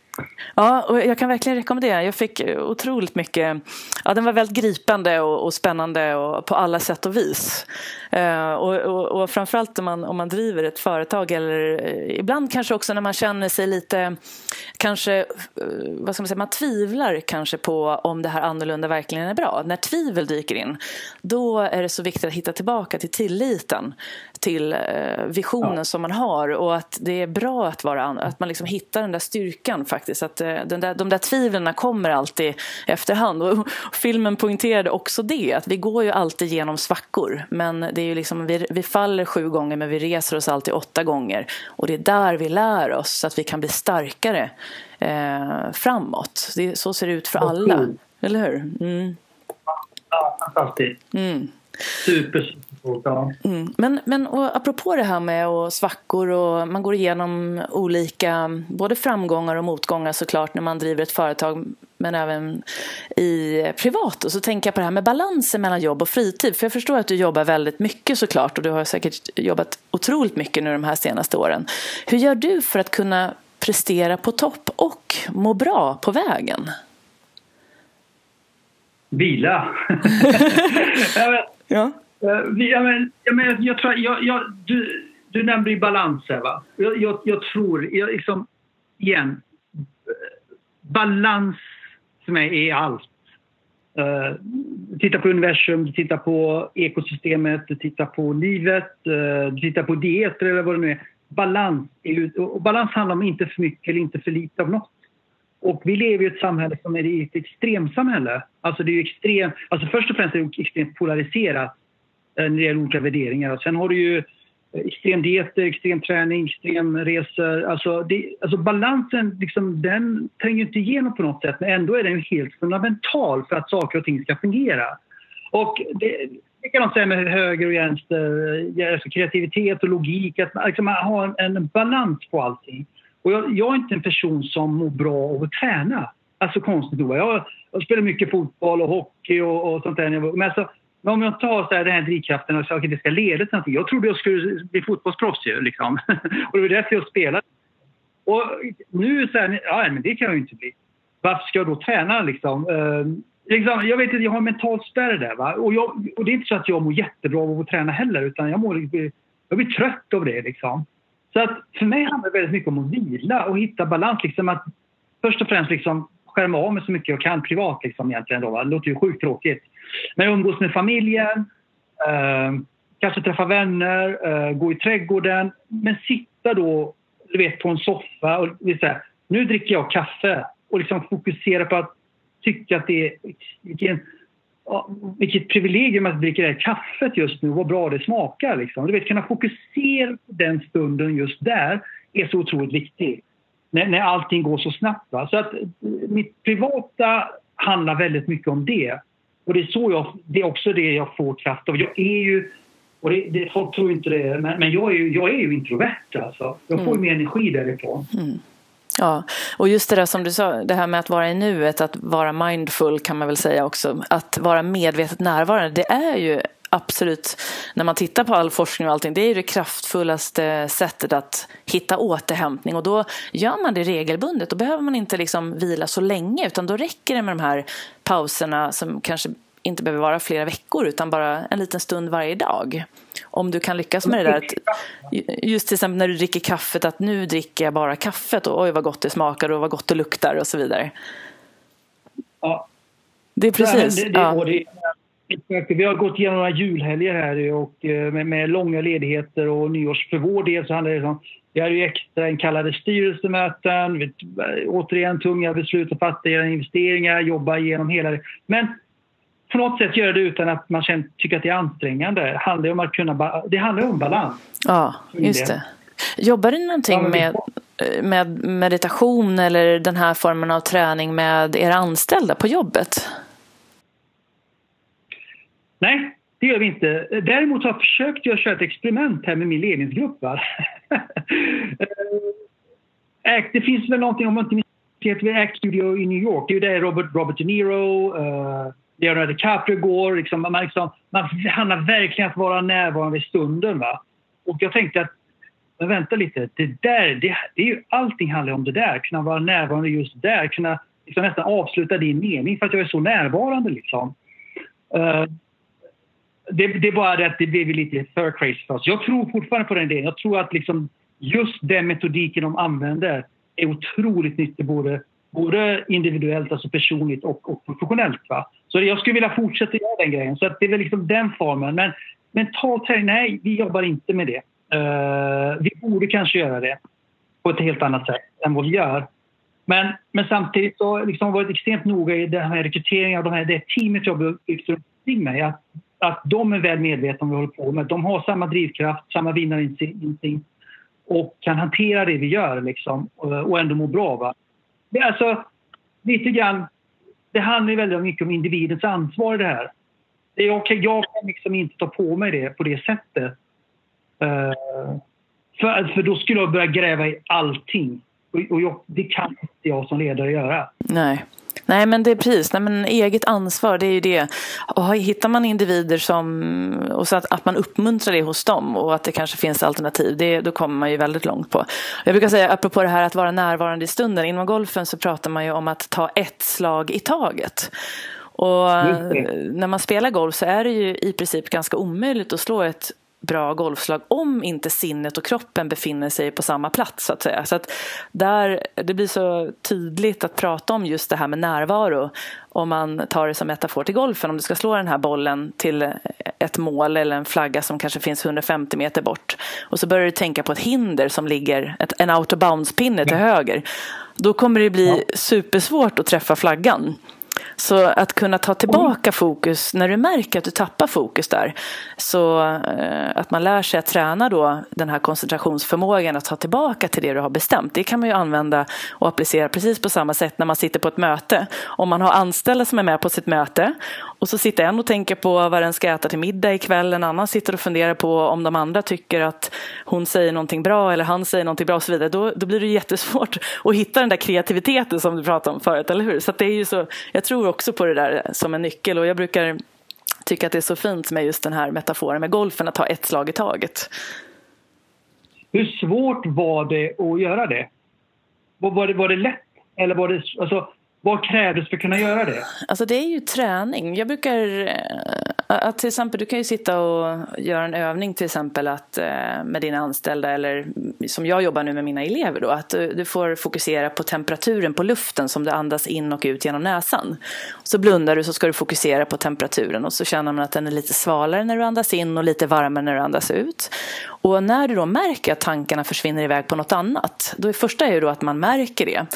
Ja, och jag kan verkligen rekommendera. Jag fick otroligt mycket... Ja, den var väldigt gripande och, och spännande och på alla sätt och vis. Eh, och, och, och framförallt om man, om man driver ett företag eller eh, ibland kanske också när man känner sig lite... Kanske, eh, vad ska man säga, man tvivlar kanske på om det här annorlunda verkligen är bra. När tvivel dyker in, då är det så viktigt att hitta tillbaka till tilliten till visionen ja. som man har och att det är bra att, vara, att man liksom hittar den där styrkan faktiskt. Att eh, den där, de där tvivlen kommer alltid efterhand. Och filmen poängterade också det, att vi går ju alltid genom svackor. Men det är ju liksom, vi, vi faller sju gånger men vi reser oss alltid åtta gånger. Och det är där vi lär oss så att vi kan bli starkare eh, framåt. Det, så ser det ut för alla. Eller hur? Mm. Fantastiskt. Mm. Super. Ja. Mm. Men, men och apropå det här med och svackor och man går igenom olika både framgångar och motgångar såklart när man driver ett företag men även i privat. Och så tänker jag på det här med balansen mellan jobb och fritid. För jag förstår att du jobbar väldigt mycket såklart och du har säkert jobbat otroligt mycket nu de här senaste åren. Hur gör du för att kunna prestera på topp och må bra på vägen? Vila. <laughs> <laughs> Ja. Eh, jag men, men jag, tror, jag, jag, du, du nämnde ju balanser. Va? Jag, jag, jag tror, jag, liksom, igen, balans för mig är allt. Uh, tittar på universum, du tittar på ekosystemet, du tittar på livet, uh, tittar på dieter eller vad det nu är. Balans, är, och balans handlar om inte för mycket eller inte för lite av något. Och vi lever i ett samhälle som är ett extremsamhälle. Alltså det är extrem, alltså först och främst är det extremt polariserat Eh, när det gäller olika värderingar. Sen har du ju eh, extremdieter, extremträning, extremresor. Alltså, det, alltså balansen liksom, den tränger inte igenom på något sätt men ändå är den helt fundamental för att saker och ting ska fungera. Och det, det kan man säga med höger och vänster, eh, alltså kreativitet och logik, att liksom, man har en, en balans på allting. Och jag, jag, är inte en person som mår bra av att träna. Alltså konstigt nog. Jag, jag spelar mycket fotboll och hockey och, och sånt där. Men alltså, om jag tar så här, den här drivkraften och att det ska leda till någonting. Jag trodde jag skulle bli fotbollsproffs ju, liksom. <laughs> och det var därför jag spelade. Och nu så här, ja men det kan jag ju inte bli. Varför ska jag då träna liksom? Uh, liksom jag vet inte, jag har en mental spärr där. Va? Och, jag, och det är inte så att jag mår jättebra av att träna heller utan jag, mår, jag blir trött av det liksom. Så att för mig handlar det väldigt mycket om att vila och hitta balans. Liksom att först och främst liksom skärma av mig så mycket jag kan privat. Liksom egentligen då, Det låter ju sjukt tråkigt. Men umgås med familjen, eh, kanske träffa vänner, eh, gå i trädgården. Men sitta då du vet, på en soffa och säga, nu dricker jag kaffe och liksom fokusera på att tycka att det är vilken, vilket privilegium att dricka det här kaffet just nu, vad bra det smakar. Liksom. Du vet, kunna fokusera på den stunden just där är så otroligt viktigt. När, när allting går så snabbt. Va? Så att eh, mitt privata handlar väldigt mycket om det. Och det är, så jag, det är också det jag får kraft av. Jag är ju, och det, det, folk tror inte det, men, men jag, är ju, jag är ju introvert alltså. Jag får mm. mer energi därifrån. Mm. Ja, och just det där som du sa, det här med att vara i nuet, att vara mindful kan man väl säga också. Att vara medvetet närvarande, det är ju absolut, när man tittar på all forskning och allting, det är ju det kraftfullaste sättet att hitta återhämtning och då gör man det regelbundet. Då behöver man inte liksom vila så länge utan då räcker det med de här pauserna som kanske inte behöver vara flera veckor utan bara en liten stund varje dag. Om du kan lyckas med det där, att, just till exempel när du dricker kaffet, att nu dricker jag bara kaffet och oj vad gott det smakar och vad gott det luktar och så vidare. Ja. Det är precis. Det, det, ja. det, vi har gått igenom några julhelger här och eh, med, med, långa ledigheter och nyårs. För vår del så handlar det om vi hade ju extra inkallade styrelsemöten, vi, återigen tunga beslut att fatta investeringar, jobba igenom hela det. Men på något sätt göra det utan att man känner, tycker att det är ansträngande. Det handlar om, att kunna, det handlar om balans. Ja, just det. Jobbar du någonting med, med meditation eller den här formen av träning med era anställda på jobbet? Nej, det gör vi inte. Däremot har jag försökt jag köra ett experiment här med min ledningsgrupp. <laughs> Eh, det finns väl någonting, om man inte minns vid Act Studio i New York. Det är där Robert, Robert De Niro, uh, Leonardo DiCaprio går. Liksom, man, liksom, man handlar verkligen att vara närvarande i stunden. Va? Och jag tänkte att men vänta lite, det där, det, det är ju, allting handlar om det där. Kunna vara närvarande just där, kunna liksom nästan avsluta din mening för att jag är så närvarande. Liksom. Uh, det, det är bara det att det blev lite för crazy för oss. Jag tror fortfarande på den idén. Jag tror att liksom just den metodiken de använder är otroligt nyttig både, både individuellt, alltså personligt och, och professionellt. Va? Så jag skulle vilja fortsätta göra den grejen. Så det är väl liksom den formen. Men mental träning, nej, vi jobbar inte med det. Uh, vi borde kanske göra det på ett helt annat sätt än vad vi gör. Men, men samtidigt så har liksom varit extremt noga i den här rekryteringen av de här, det teamet jag har byggt runt mig. Att, att de är väl medvetna om vad vi håller på med. De har samma drivkraft, samma vinnarinstinkt och kan hantera det vi gör liksom, eh, och ändå må bra. Va? Det är alltså lite grann, det handlar väldigt mycket om individens ansvar i det här. Jag kan, jag kan liksom inte ta på mig det på det sättet. Uh, för, för då skulle jag börja gräva i allting. Och, och jag, det kan inte jag som ledare göra. Nej. Nej men det är precis, Nej, men eget ansvar det är ju det. Och hittar man individer som, och så att, att man uppmuntrar det hos dem och att det kanske finns alternativ, det, då kommer man ju väldigt långt på. Jag brukar säga, apropå det här att vara närvarande i stunden, inom golfen så pratar man ju om att ta ett slag i taget. Och när man spelar golf så är det ju i princip ganska omöjligt att slå ett bra golfslag om inte sinnet och kroppen befinner sig på samma plats. Så att säga. Så att där, det blir så tydligt att prata om just det här med närvaro om man tar det som metafor till golfen. Om du ska slå den här bollen till ett mål eller en flagga som kanske finns 150 meter bort och så börjar du tänka på ett hinder som ligger, ett, en out of bounds-pinne till höger. Då kommer det bli supersvårt att träffa flaggan. Så att kunna ta tillbaka fokus när du märker att du tappar fokus där. Så eh, att man lär sig att träna då den här koncentrationsförmågan att ta tillbaka till det du har bestämt. Det kan man ju använda och applicera precis på samma sätt när man sitter på ett möte. Om man har anställda som är med på sitt möte och så sitter en och tänker på vad den ska äta till middag ikväll. En annan sitter och funderar på om de andra tycker att hon säger någonting bra eller han säger någonting bra och så vidare. Då, då blir det jättesvårt <laughs> att hitta den där kreativiteten som du pratade om förut, eller hur? Så det är ju så, jag tror också på det där som en nyckel och jag brukar tycka att det är så fint med just den här metaforen med golfen, att ta ett slag i taget. Hur svårt var det att göra det? Var det, var det lätt? Eller var det, alltså, vad krävdes för att kunna göra det? Alltså det är ju träning. Jag brukar, eh, att till exempel, du kan ju sitta och göra en övning till exempel att, eh, med dina anställda eller som jag jobbar nu med mina elever då, att du får fokusera på temperaturen på luften som du andas in och ut genom näsan. Så blundar du så ska du fokusera på temperaturen och så känner man att den är lite svalare när du andas in och lite varmare när du andas ut. Och när du då märker att tankarna försvinner iväg på något annat, då är första är ju då att man märker det.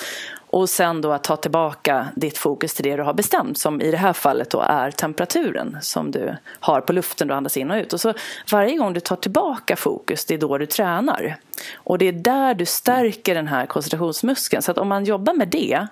Och sen då att ta tillbaka ditt fokus till det du har bestämt som i det här fallet då är temperaturen som du har på luften du andas in och ut. Och så varje gång du tar tillbaka fokus, det är då du tränar. Och det är där du stärker den här koncentrationsmuskeln. Så att om man jobbar med det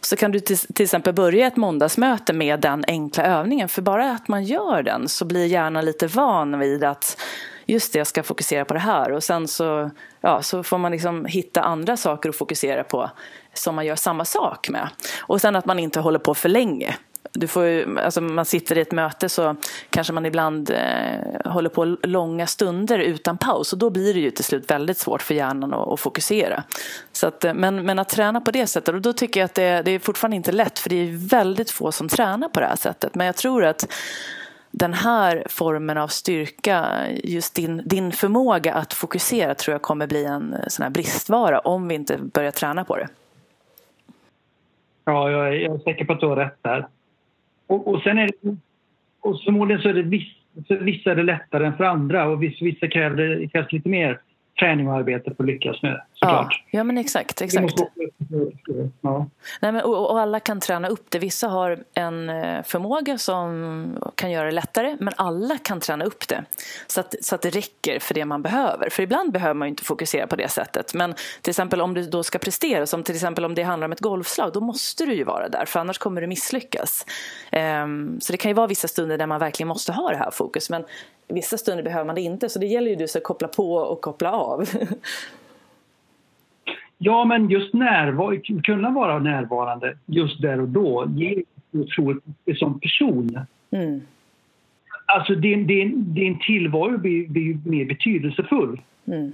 så kan du till, till exempel börja ett måndagsmöte med den enkla övningen. För bara att man gör den så blir hjärnan lite van vid att just det, jag ska fokusera på det här. Och sen så, ja, så får man liksom hitta andra saker att fokusera på som man gör samma sak med. Och sen att man inte håller på för länge. Du får ju, alltså man sitter i ett möte så kanske man ibland eh, håller på långa stunder utan paus och då blir det ju till slut väldigt svårt för hjärnan att, att fokusera. Så att, eh, men, men att träna på det sättet, och då tycker jag att det, det är fortfarande inte lätt för det är väldigt få som tränar på det här sättet. Men jag tror att den här formen av styrka, just din, din förmåga att fokusera tror jag kommer bli en eh, sån här bristvara om vi inte börjar träna på det. Ja, jag är, jag är säker på att du har rätt där. Och, och sen är det, och förmodligen så är det viss, för vissa är det lättare än för andra och vissa, vissa kräver det krävs lite mer träning och arbete för att lyckas med såklart. Ja, ja men exakt. exakt. Ja. Nej, men, och, och, alla kan träna upp det. Vissa har en eh, förmåga som kan göra det lättare men alla kan träna upp det så att, så att det räcker för det man behöver. För ibland behöver man inte fokusera på det sättet. Men till exempel om du då ska prestera, som till exempel om det handlar om ett golfslag, då måste du ju vara där för annars kommer du misslyckas. Um, så det kan ju vara vissa stunder där man verkligen måste ha det här fokus. Men vissa stunder behöver man det inte. Så det gäller ju att koppla på och koppla av. <laughs> ja, men just närvar kunna vara närvarande just där och då ger otroligt som person. Mm. Alltså din, din, din tillvaro blir, blir mer betydelsefull. Mm.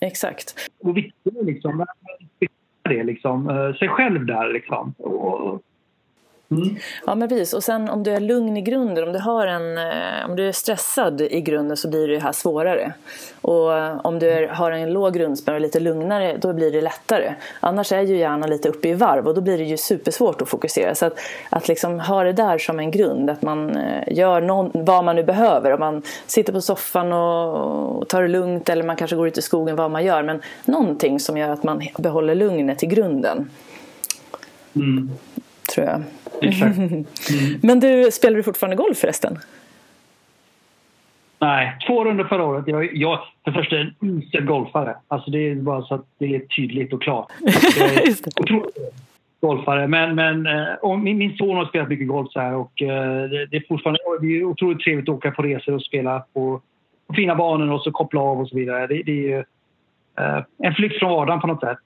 Exakt. Och viktigt liksom, det liksom, sig själv där liksom. Och, Mm. Ja men precis och sen om du är lugn i grunden, om du, har en, eh, om du är stressad i grunden så blir det här svårare. Och om du är, har en låg grundspänning och lite lugnare då blir det lättare. Annars är ju hjärnan lite uppe i varv och då blir det ju supersvårt att fokusera. Så att, att liksom ha det där som en grund, att man eh, gör någon, vad man nu behöver. Om man sitter på soffan och tar det lugnt eller man kanske går ut i skogen, vad man gör. Men någonting som gör att man behåller lugnet i grunden. Mm. Tror jag. Mm. Men du, spelar du fortfarande golf förresten? Nej, två runder förra året. Jag, jag för första en usel golfare. Alltså det är bara så att det är tydligt och klart. <laughs> golfare. Men, men och min, min son har spelat mycket golf så här och det, det, är fortfarande det är otroligt trevligt att åka på resor och spela på, på fina banor och så koppla av och så vidare. Det, det är en flykt från vardagen på något sätt.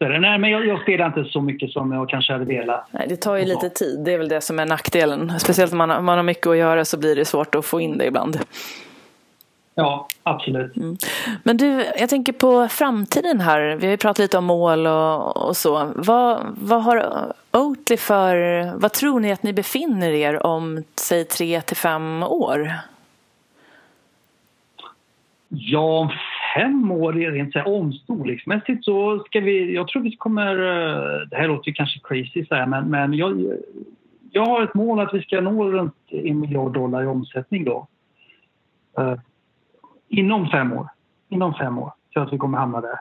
Nej, men jag, jag spelar inte så mycket som jag kanske hade velat. Nej, det tar ju lite tid. Det är väl det som är nackdelen. Speciellt om man, om man har mycket att göra så blir det svårt att få in det ibland. Ja, absolut. Mm. Men du, jag tänker på framtiden här. Vi har ju pratat lite om mål och, och så. Vad, vad har Oatly för... Vad tror ni att ni befinner er om, säg tre till fem år? Ja, fem år rent så här, omstorleksmässigt så ska vi... Jag tror vi kommer... Eh, det här låter ju kanske crazy så här, men, men jag, jag har ett mål att vi ska nå runt en miljard dollar i omsättning då. Uh, inom fem år. Inom fem år så att vi kommer hamna där.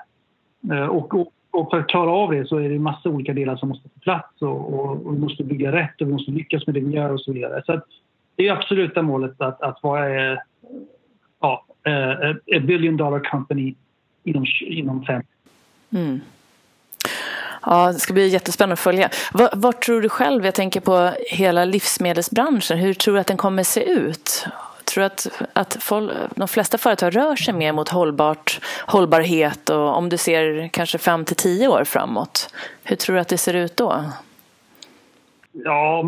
Uh, och, och, och, för att klara av det så är det massa olika delar som måste få plats och, och, och, vi måste bygga rätt och vi måste lyckas med det vi gör och så vidare. Så det är absoluta målet att, att vara ja, uh, a billion dollar company inom, inom fem. Mm. Ja, det ska bli jättespännande att följa. Vad, vad, tror du själv, jag tänker på hela livsmedelsbranschen, hur tror du att den kommer se ut? Tror du att, att folk, de flesta företag rör sig mer mot hållbart, hållbarhet och om du ser kanske fem till tio år framåt, hur tror du att det ser ut då? Ja,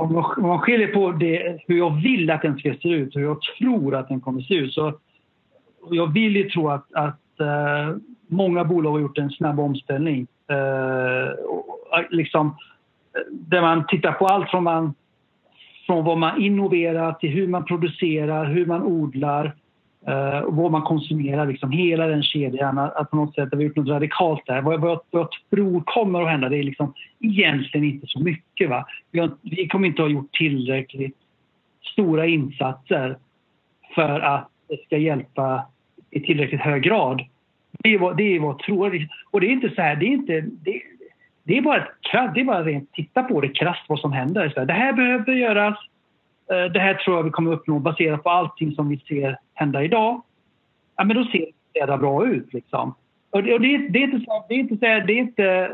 om, man, skiljer på det, hur jag vill att den ska se ut och hur jag tror att den kommer se ut så jag vill ju tro att, att uh, många bolag har gjort en snabb omställning. Uh, liksom, där man tittar på allt från, man, från vad man innoverar till hur man producerar, hur man odlar uh, vad man konsumerar. Liksom, hela den kedjan. Att på något sätt har vi gjort något radikalt där. Vad, jag, vad jag tror kommer att hända det är liksom egentligen inte så mycket. Va? Vi, har, vi kommer inte att ha gjort tillräckligt stora insatser för att det ska hjälpa i tillräckligt hög grad. Det är vad, det är vad jag tror. Och det är inte så här, det är inte... Det, det är bara, ett, det är bara rent titta på det krasst vad som händer. det här behöver göras. Eh, det här tror jag vi kommer uppnå baserat på allting som vi ser hända idag. Ja, men då ser det bra ut liksom. Och det, och det, det är inte så, det är inte så det är inte... Eh,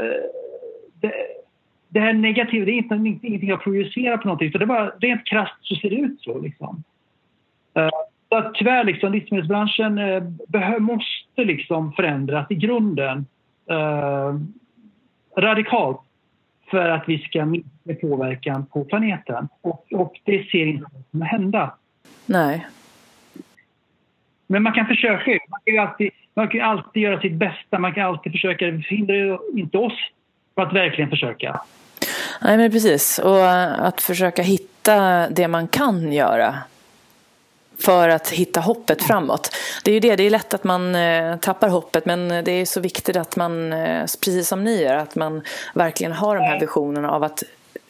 det, det här negativa, det är inte, ingenting jag projicerar på någonting. Så det är bara rent krasst så ser det ut så liksom. Uh, så att tyvärr, liksom, livsmedelsbranschen eh, måste liksom förändras i grunden eh, radikalt för att vi ska minska påverkan på planeten. Och, och det ser inte ut att hända. Nej. Men man kan försöka. Man kan, ju alltid, man kan alltid göra sitt bästa. Man kan alltid försöka. Det hindrar inte oss från att verkligen försöka. Nej, men precis. Och att försöka hitta det man kan göra för att hitta hoppet framåt. Det är ju det, det är lätt att man eh, tappar hoppet men det är så viktigt att man, eh, precis som ni gör, att man verkligen har de här visionerna av att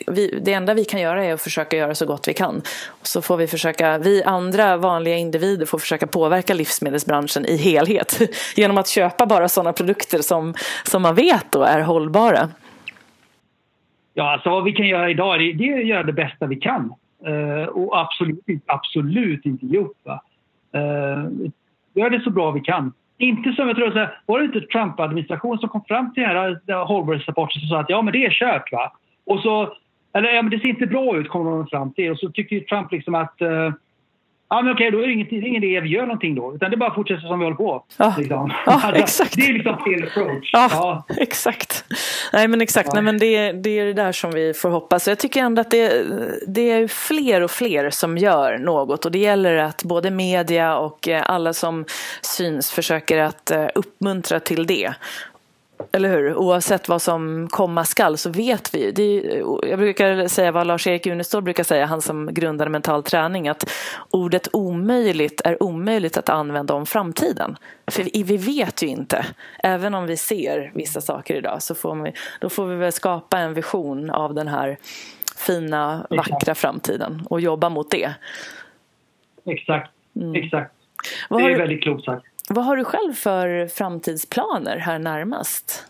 vi, det enda vi kan göra är att försöka göra så gott vi kan. Och så får vi försöka, vi andra vanliga individer får försöka påverka livsmedelsbranschen i helhet <laughs> genom att köpa bara sådana produkter som, som man vet då är hållbara. Ja, alltså vad vi kan göra idag det, det är att göra det bästa vi kan. Eh, och absolut, absolut inte ge upp. Va? Eh, gör det så bra vi kan. Inte som jag tror, så här, var det inte Trump-administrationen som kom fram till den här hållbarhetsrapporten och sa att ja men det är kört va. Och så, eller ja men det ser inte bra ut kommer de fram till och så tycker Trump liksom att eh, Ja, men okej, då är det ingen, ingen idé vi gör någonting då. Utan det är bara att fortsätta som vi håller på. Ja, liksom. ja <laughs> Alltså, exakt. Det är liksom fel approach. Ja, Ja. exakt. Nej men exakt, Ja. Nej, men det, det är det där som vi får hoppas. Jag tycker ändå att det, det är fler och fler som gör något och det gäller att både media och eh, alla som syns försöker att eh, uppmuntra till det. Eller hur? Oavsett vad som komma skall så vet vi. Är, jag brukar säga vad Lars-Erik Unestål brukar säga, han som grundade mental träning, att ordet omöjligt är omöjligt att använda om framtiden. För vi, vet ju inte. Även om vi ser vissa saker idag så får vi, då får vi väl skapa en vision av den här fina, vackra framtiden och jobba mot det. Exakt. Exakt. Vad Det är väldigt klokt sagt vad har du själv för framtidsplaner här närmast?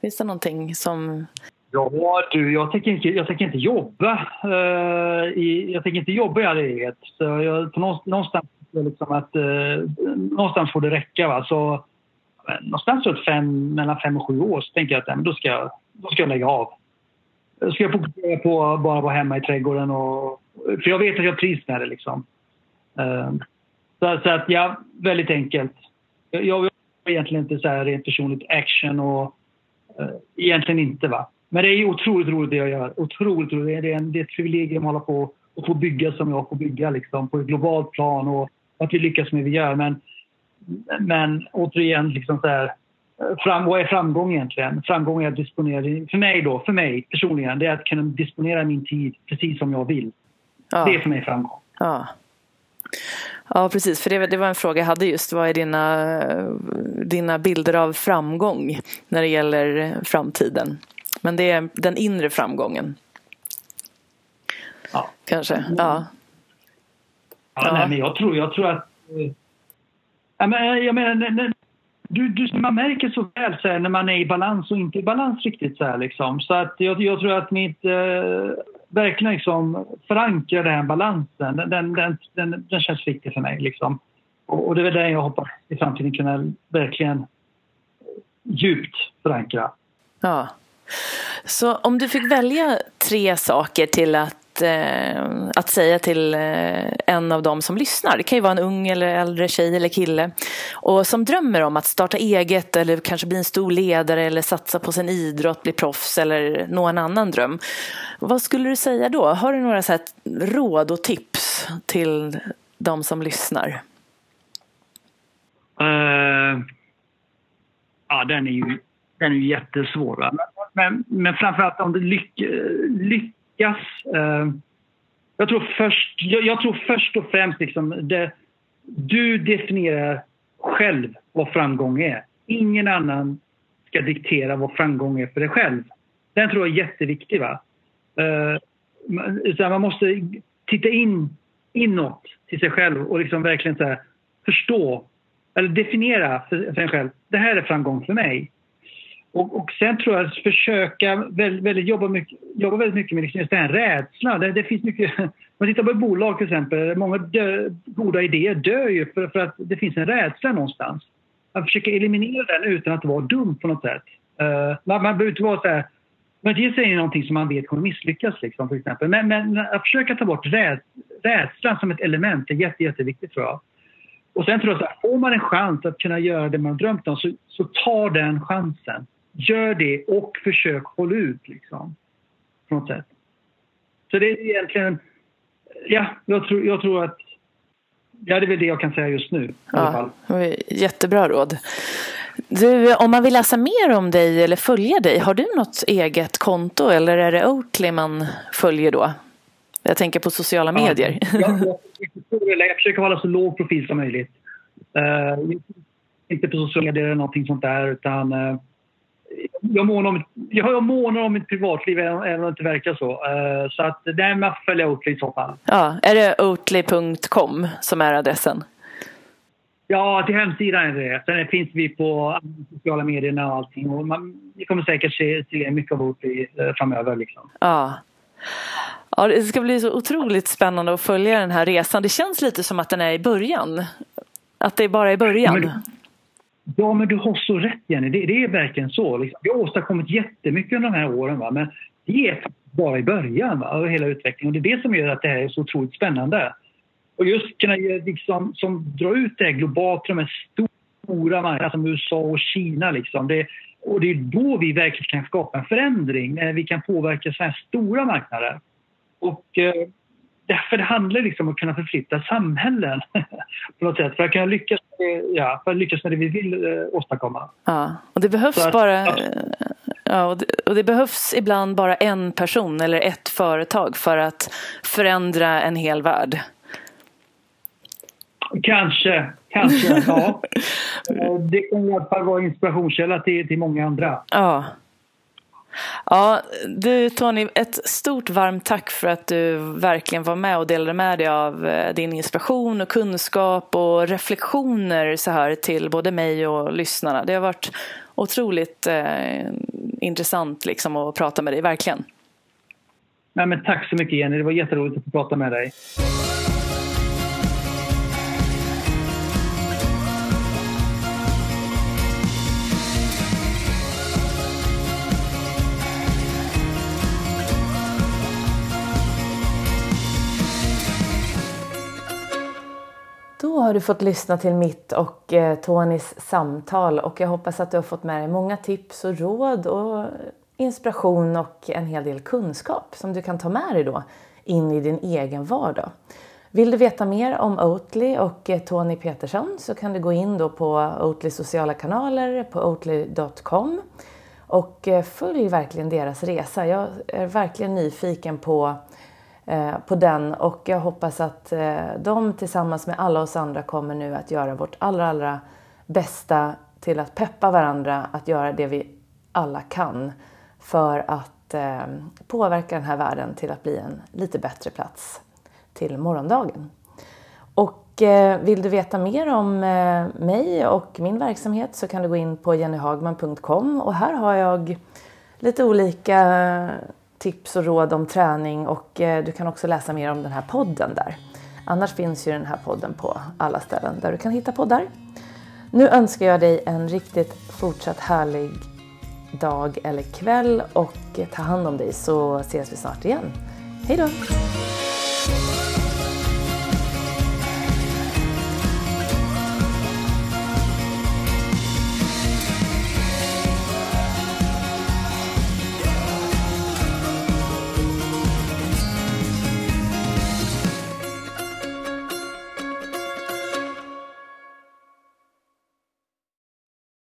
Finns det någonting som... Ja, du, jag tänker inte, jag tänker inte jobba. Uh, i, jag tänker inte jobba i all evighet. Så jag, någonstans, liksom att, eh, någonstans får det räcka. Va? Så, men någonstans runt fem, mellan fem och sju år så tänker jag att nej, då, ska jag, då ska jag lägga av. Då ska jag fokusera på att bara vara hemma i trädgården. Och, för jag vet att jag trivs med det. Liksom. Eh, så, så att, ja, väldigt enkelt. Jag, jag vill egentligen inte så här rent personligt action och Eh, Egentligen inte. va. Men det är otroligt roligt det jag gör. Otroligt roligt. Det är, en, det är ett privilegium att hålla på och få bygga som jag får bygga liksom, på ett globalt plan och att vi lyckas med det vi gör. Men, men återigen, liksom så här, fram, vad är framgång egentligen? Framgång är att disponera, för mig då, för mig personligen, det är att kunna disponera min tid precis som jag vill. Ja. Det är för mig framgång. Ja. Ja, precis. För det, det var en fråga jag hade just. Vad är dina, dina bilder av framgång när det gäller framtiden? Men det är den inre framgången. Ja. Kanske. Ja. Ja, Ja. Nej, men jag tror, jag tror att... eh, men, jag menar, när, när, du, du, man märker så väl så här, när man är i balans och inte i balans riktigt. Så, här, liksom. så att jag, jag tror att mitt... Eh, verkligen liksom förankra den balansen, den, den, den, den, känns viktig för mig. Liksom. Och, och det är väl det jag hoppas i framtiden kunna verkligen djupt förankra. ja. Så om du fick välja tre saker till att, eh, att säga till eh, en av dem som lyssnar. Det kan ju vara en ung eller äldre tjej eller kille. Och som drömmer om att starta eget eller kanske bli en stor ledare eller satsa på sin idrott, bli proffs eller nå en annan dröm. Vad skulle du säga då? Har du några så här råd och tips till de som lyssnar? Uh, ja, den är ju, den är ju jättesvår. Va? Men, men framförallt om du lyck, lyckas... Eh, jag, tror först, jag, jag, tror först och främst liksom det, du definierar själv vad framgång är. Ingen annan ska diktera vad framgång är för dig själv. Den tror jag är jätteviktig. Va? Eh, man måste titta in inåt till sig själv och liksom verkligen så här, förstå eller definiera för, för en själv. Det här är framgång för mig. Och, och sen tror jag att försöka väldigt, väldigt, jobba, mycket, jobba väldigt mycket med liksom just den här rädslan. Det, det finns mycket, Om man tittar på ett bolag till exempel, många dö, goda idéer dör ju för, för, att det finns en rädsla någonstans. Att försöka eliminera den utan att vara dum på något sätt. Uh, man, man behöver inte vara så här, men det är någonting som man vet kommer misslyckas. Liksom, till exempel. Men, men att försöka ta bort rädslan som ett element är jätte, jätteviktigt tror jag. Och sen tror jag att får man en chans att kunna göra det man drömt om så, så ta den chansen. Gör det och försök hålla ut liksom. På något sätt. Så det är egentligen... Ja, jag tror, jag tror att... Ja, det är väl det jag kan säga just nu. Ja, jättebra råd. Du, om man vill läsa mer om dig eller följa dig, har du något eget konto eller är det Oatly man följer då? Jag tänker på sociala medier. Ja, jag, jag försöker hålla så låg profil som möjligt. Uh, inte på sociala medier eller någonting sånt där utan uh, jag, månar om, jag månar om mitt privatliv även om det inte verkar så. Uh, så att där man följer Oatly i så fall. Ja, är det oatly.com som är adressen? Ja, till hemsidan är det. Sen finns vi på sociala medierna och allting. Och man, vi kommer säkert se, se mycket av Oatly framöver. Liksom. Ja. Ja, det ska bli så otroligt spännande att följa den här resan. Det känns lite som att den är i början. Att det är bara i början. Ja, men, ja, men du har så rätt Jenny. Det, det är verkligen så. Liksom. Vi har åstadkommit jättemycket under de här åren. Va? Men det är bara i början va? av hela utvecklingen. Och det är det som gör att det här är så otroligt spännande. Och just kunna liksom, som dra ut det här globalt till de här stora marknaderna som USA och Kina. Liksom. Det, och det är då vi verkligen kan skapa en förändring, när vi kan påverka så här stora marknader. Och eh, därför det handlar liksom om att kunna förflytta samhällen <laughs> på något sätt för att kunna lyckas med, ja, för att lyckas med det vi vill eh, åstadkomma. Ja, och det behövs att, bara ja, och det, och det, behövs ibland bara en person eller ett företag för att förändra en hel värld. Kanske, kanske, ja. <laughs> Det kan i alla fall vara inspirationskälla till, till många andra. Ja. Ja, du Tony, ett stort varmt tack för att du verkligen var med och delade med dig av eh, din inspiration och kunskap och reflektioner så här till både mig och lyssnarna. Det har varit otroligt eh, intressant liksom att prata med dig, verkligen. Nej, men tack så mycket Jenny, det var jätteroligt att få prata med dig. Har du fått lyssna till mitt och eh, Tonys samtal och jag hoppas att du har fått med dig många tips och råd och inspiration och en hel del kunskap som du kan ta med dig då in i din egen vardag. Vill du veta mer om Oatly och eh, Tony Petersson så kan du gå in då på Oatlys sociala kanaler på oatly.com och eh, följ verkligen deras resa. Jag är verkligen nyfiken på Eh, på den och jag hoppas att eh, de tillsammans med alla oss andra kommer nu att göra vårt allra, allra bästa till att peppa varandra att göra det vi alla kan för att eh, påverka den här världen till att bli en lite bättre plats till morgondagen. Och vill du veta mer om mig och min verksamhet så kan du gå in på jennyhagman.com och här har jag lite olika tips och råd om träning och eh, du kan också läsa mer om den här podden där. Annars finns ju den här podden på alla ställen där du kan hitta poddar. Nu önskar jag dig en riktigt fortsatt härlig dag eller kväll och ta hand om dig så ses vi snart igen. Hej då!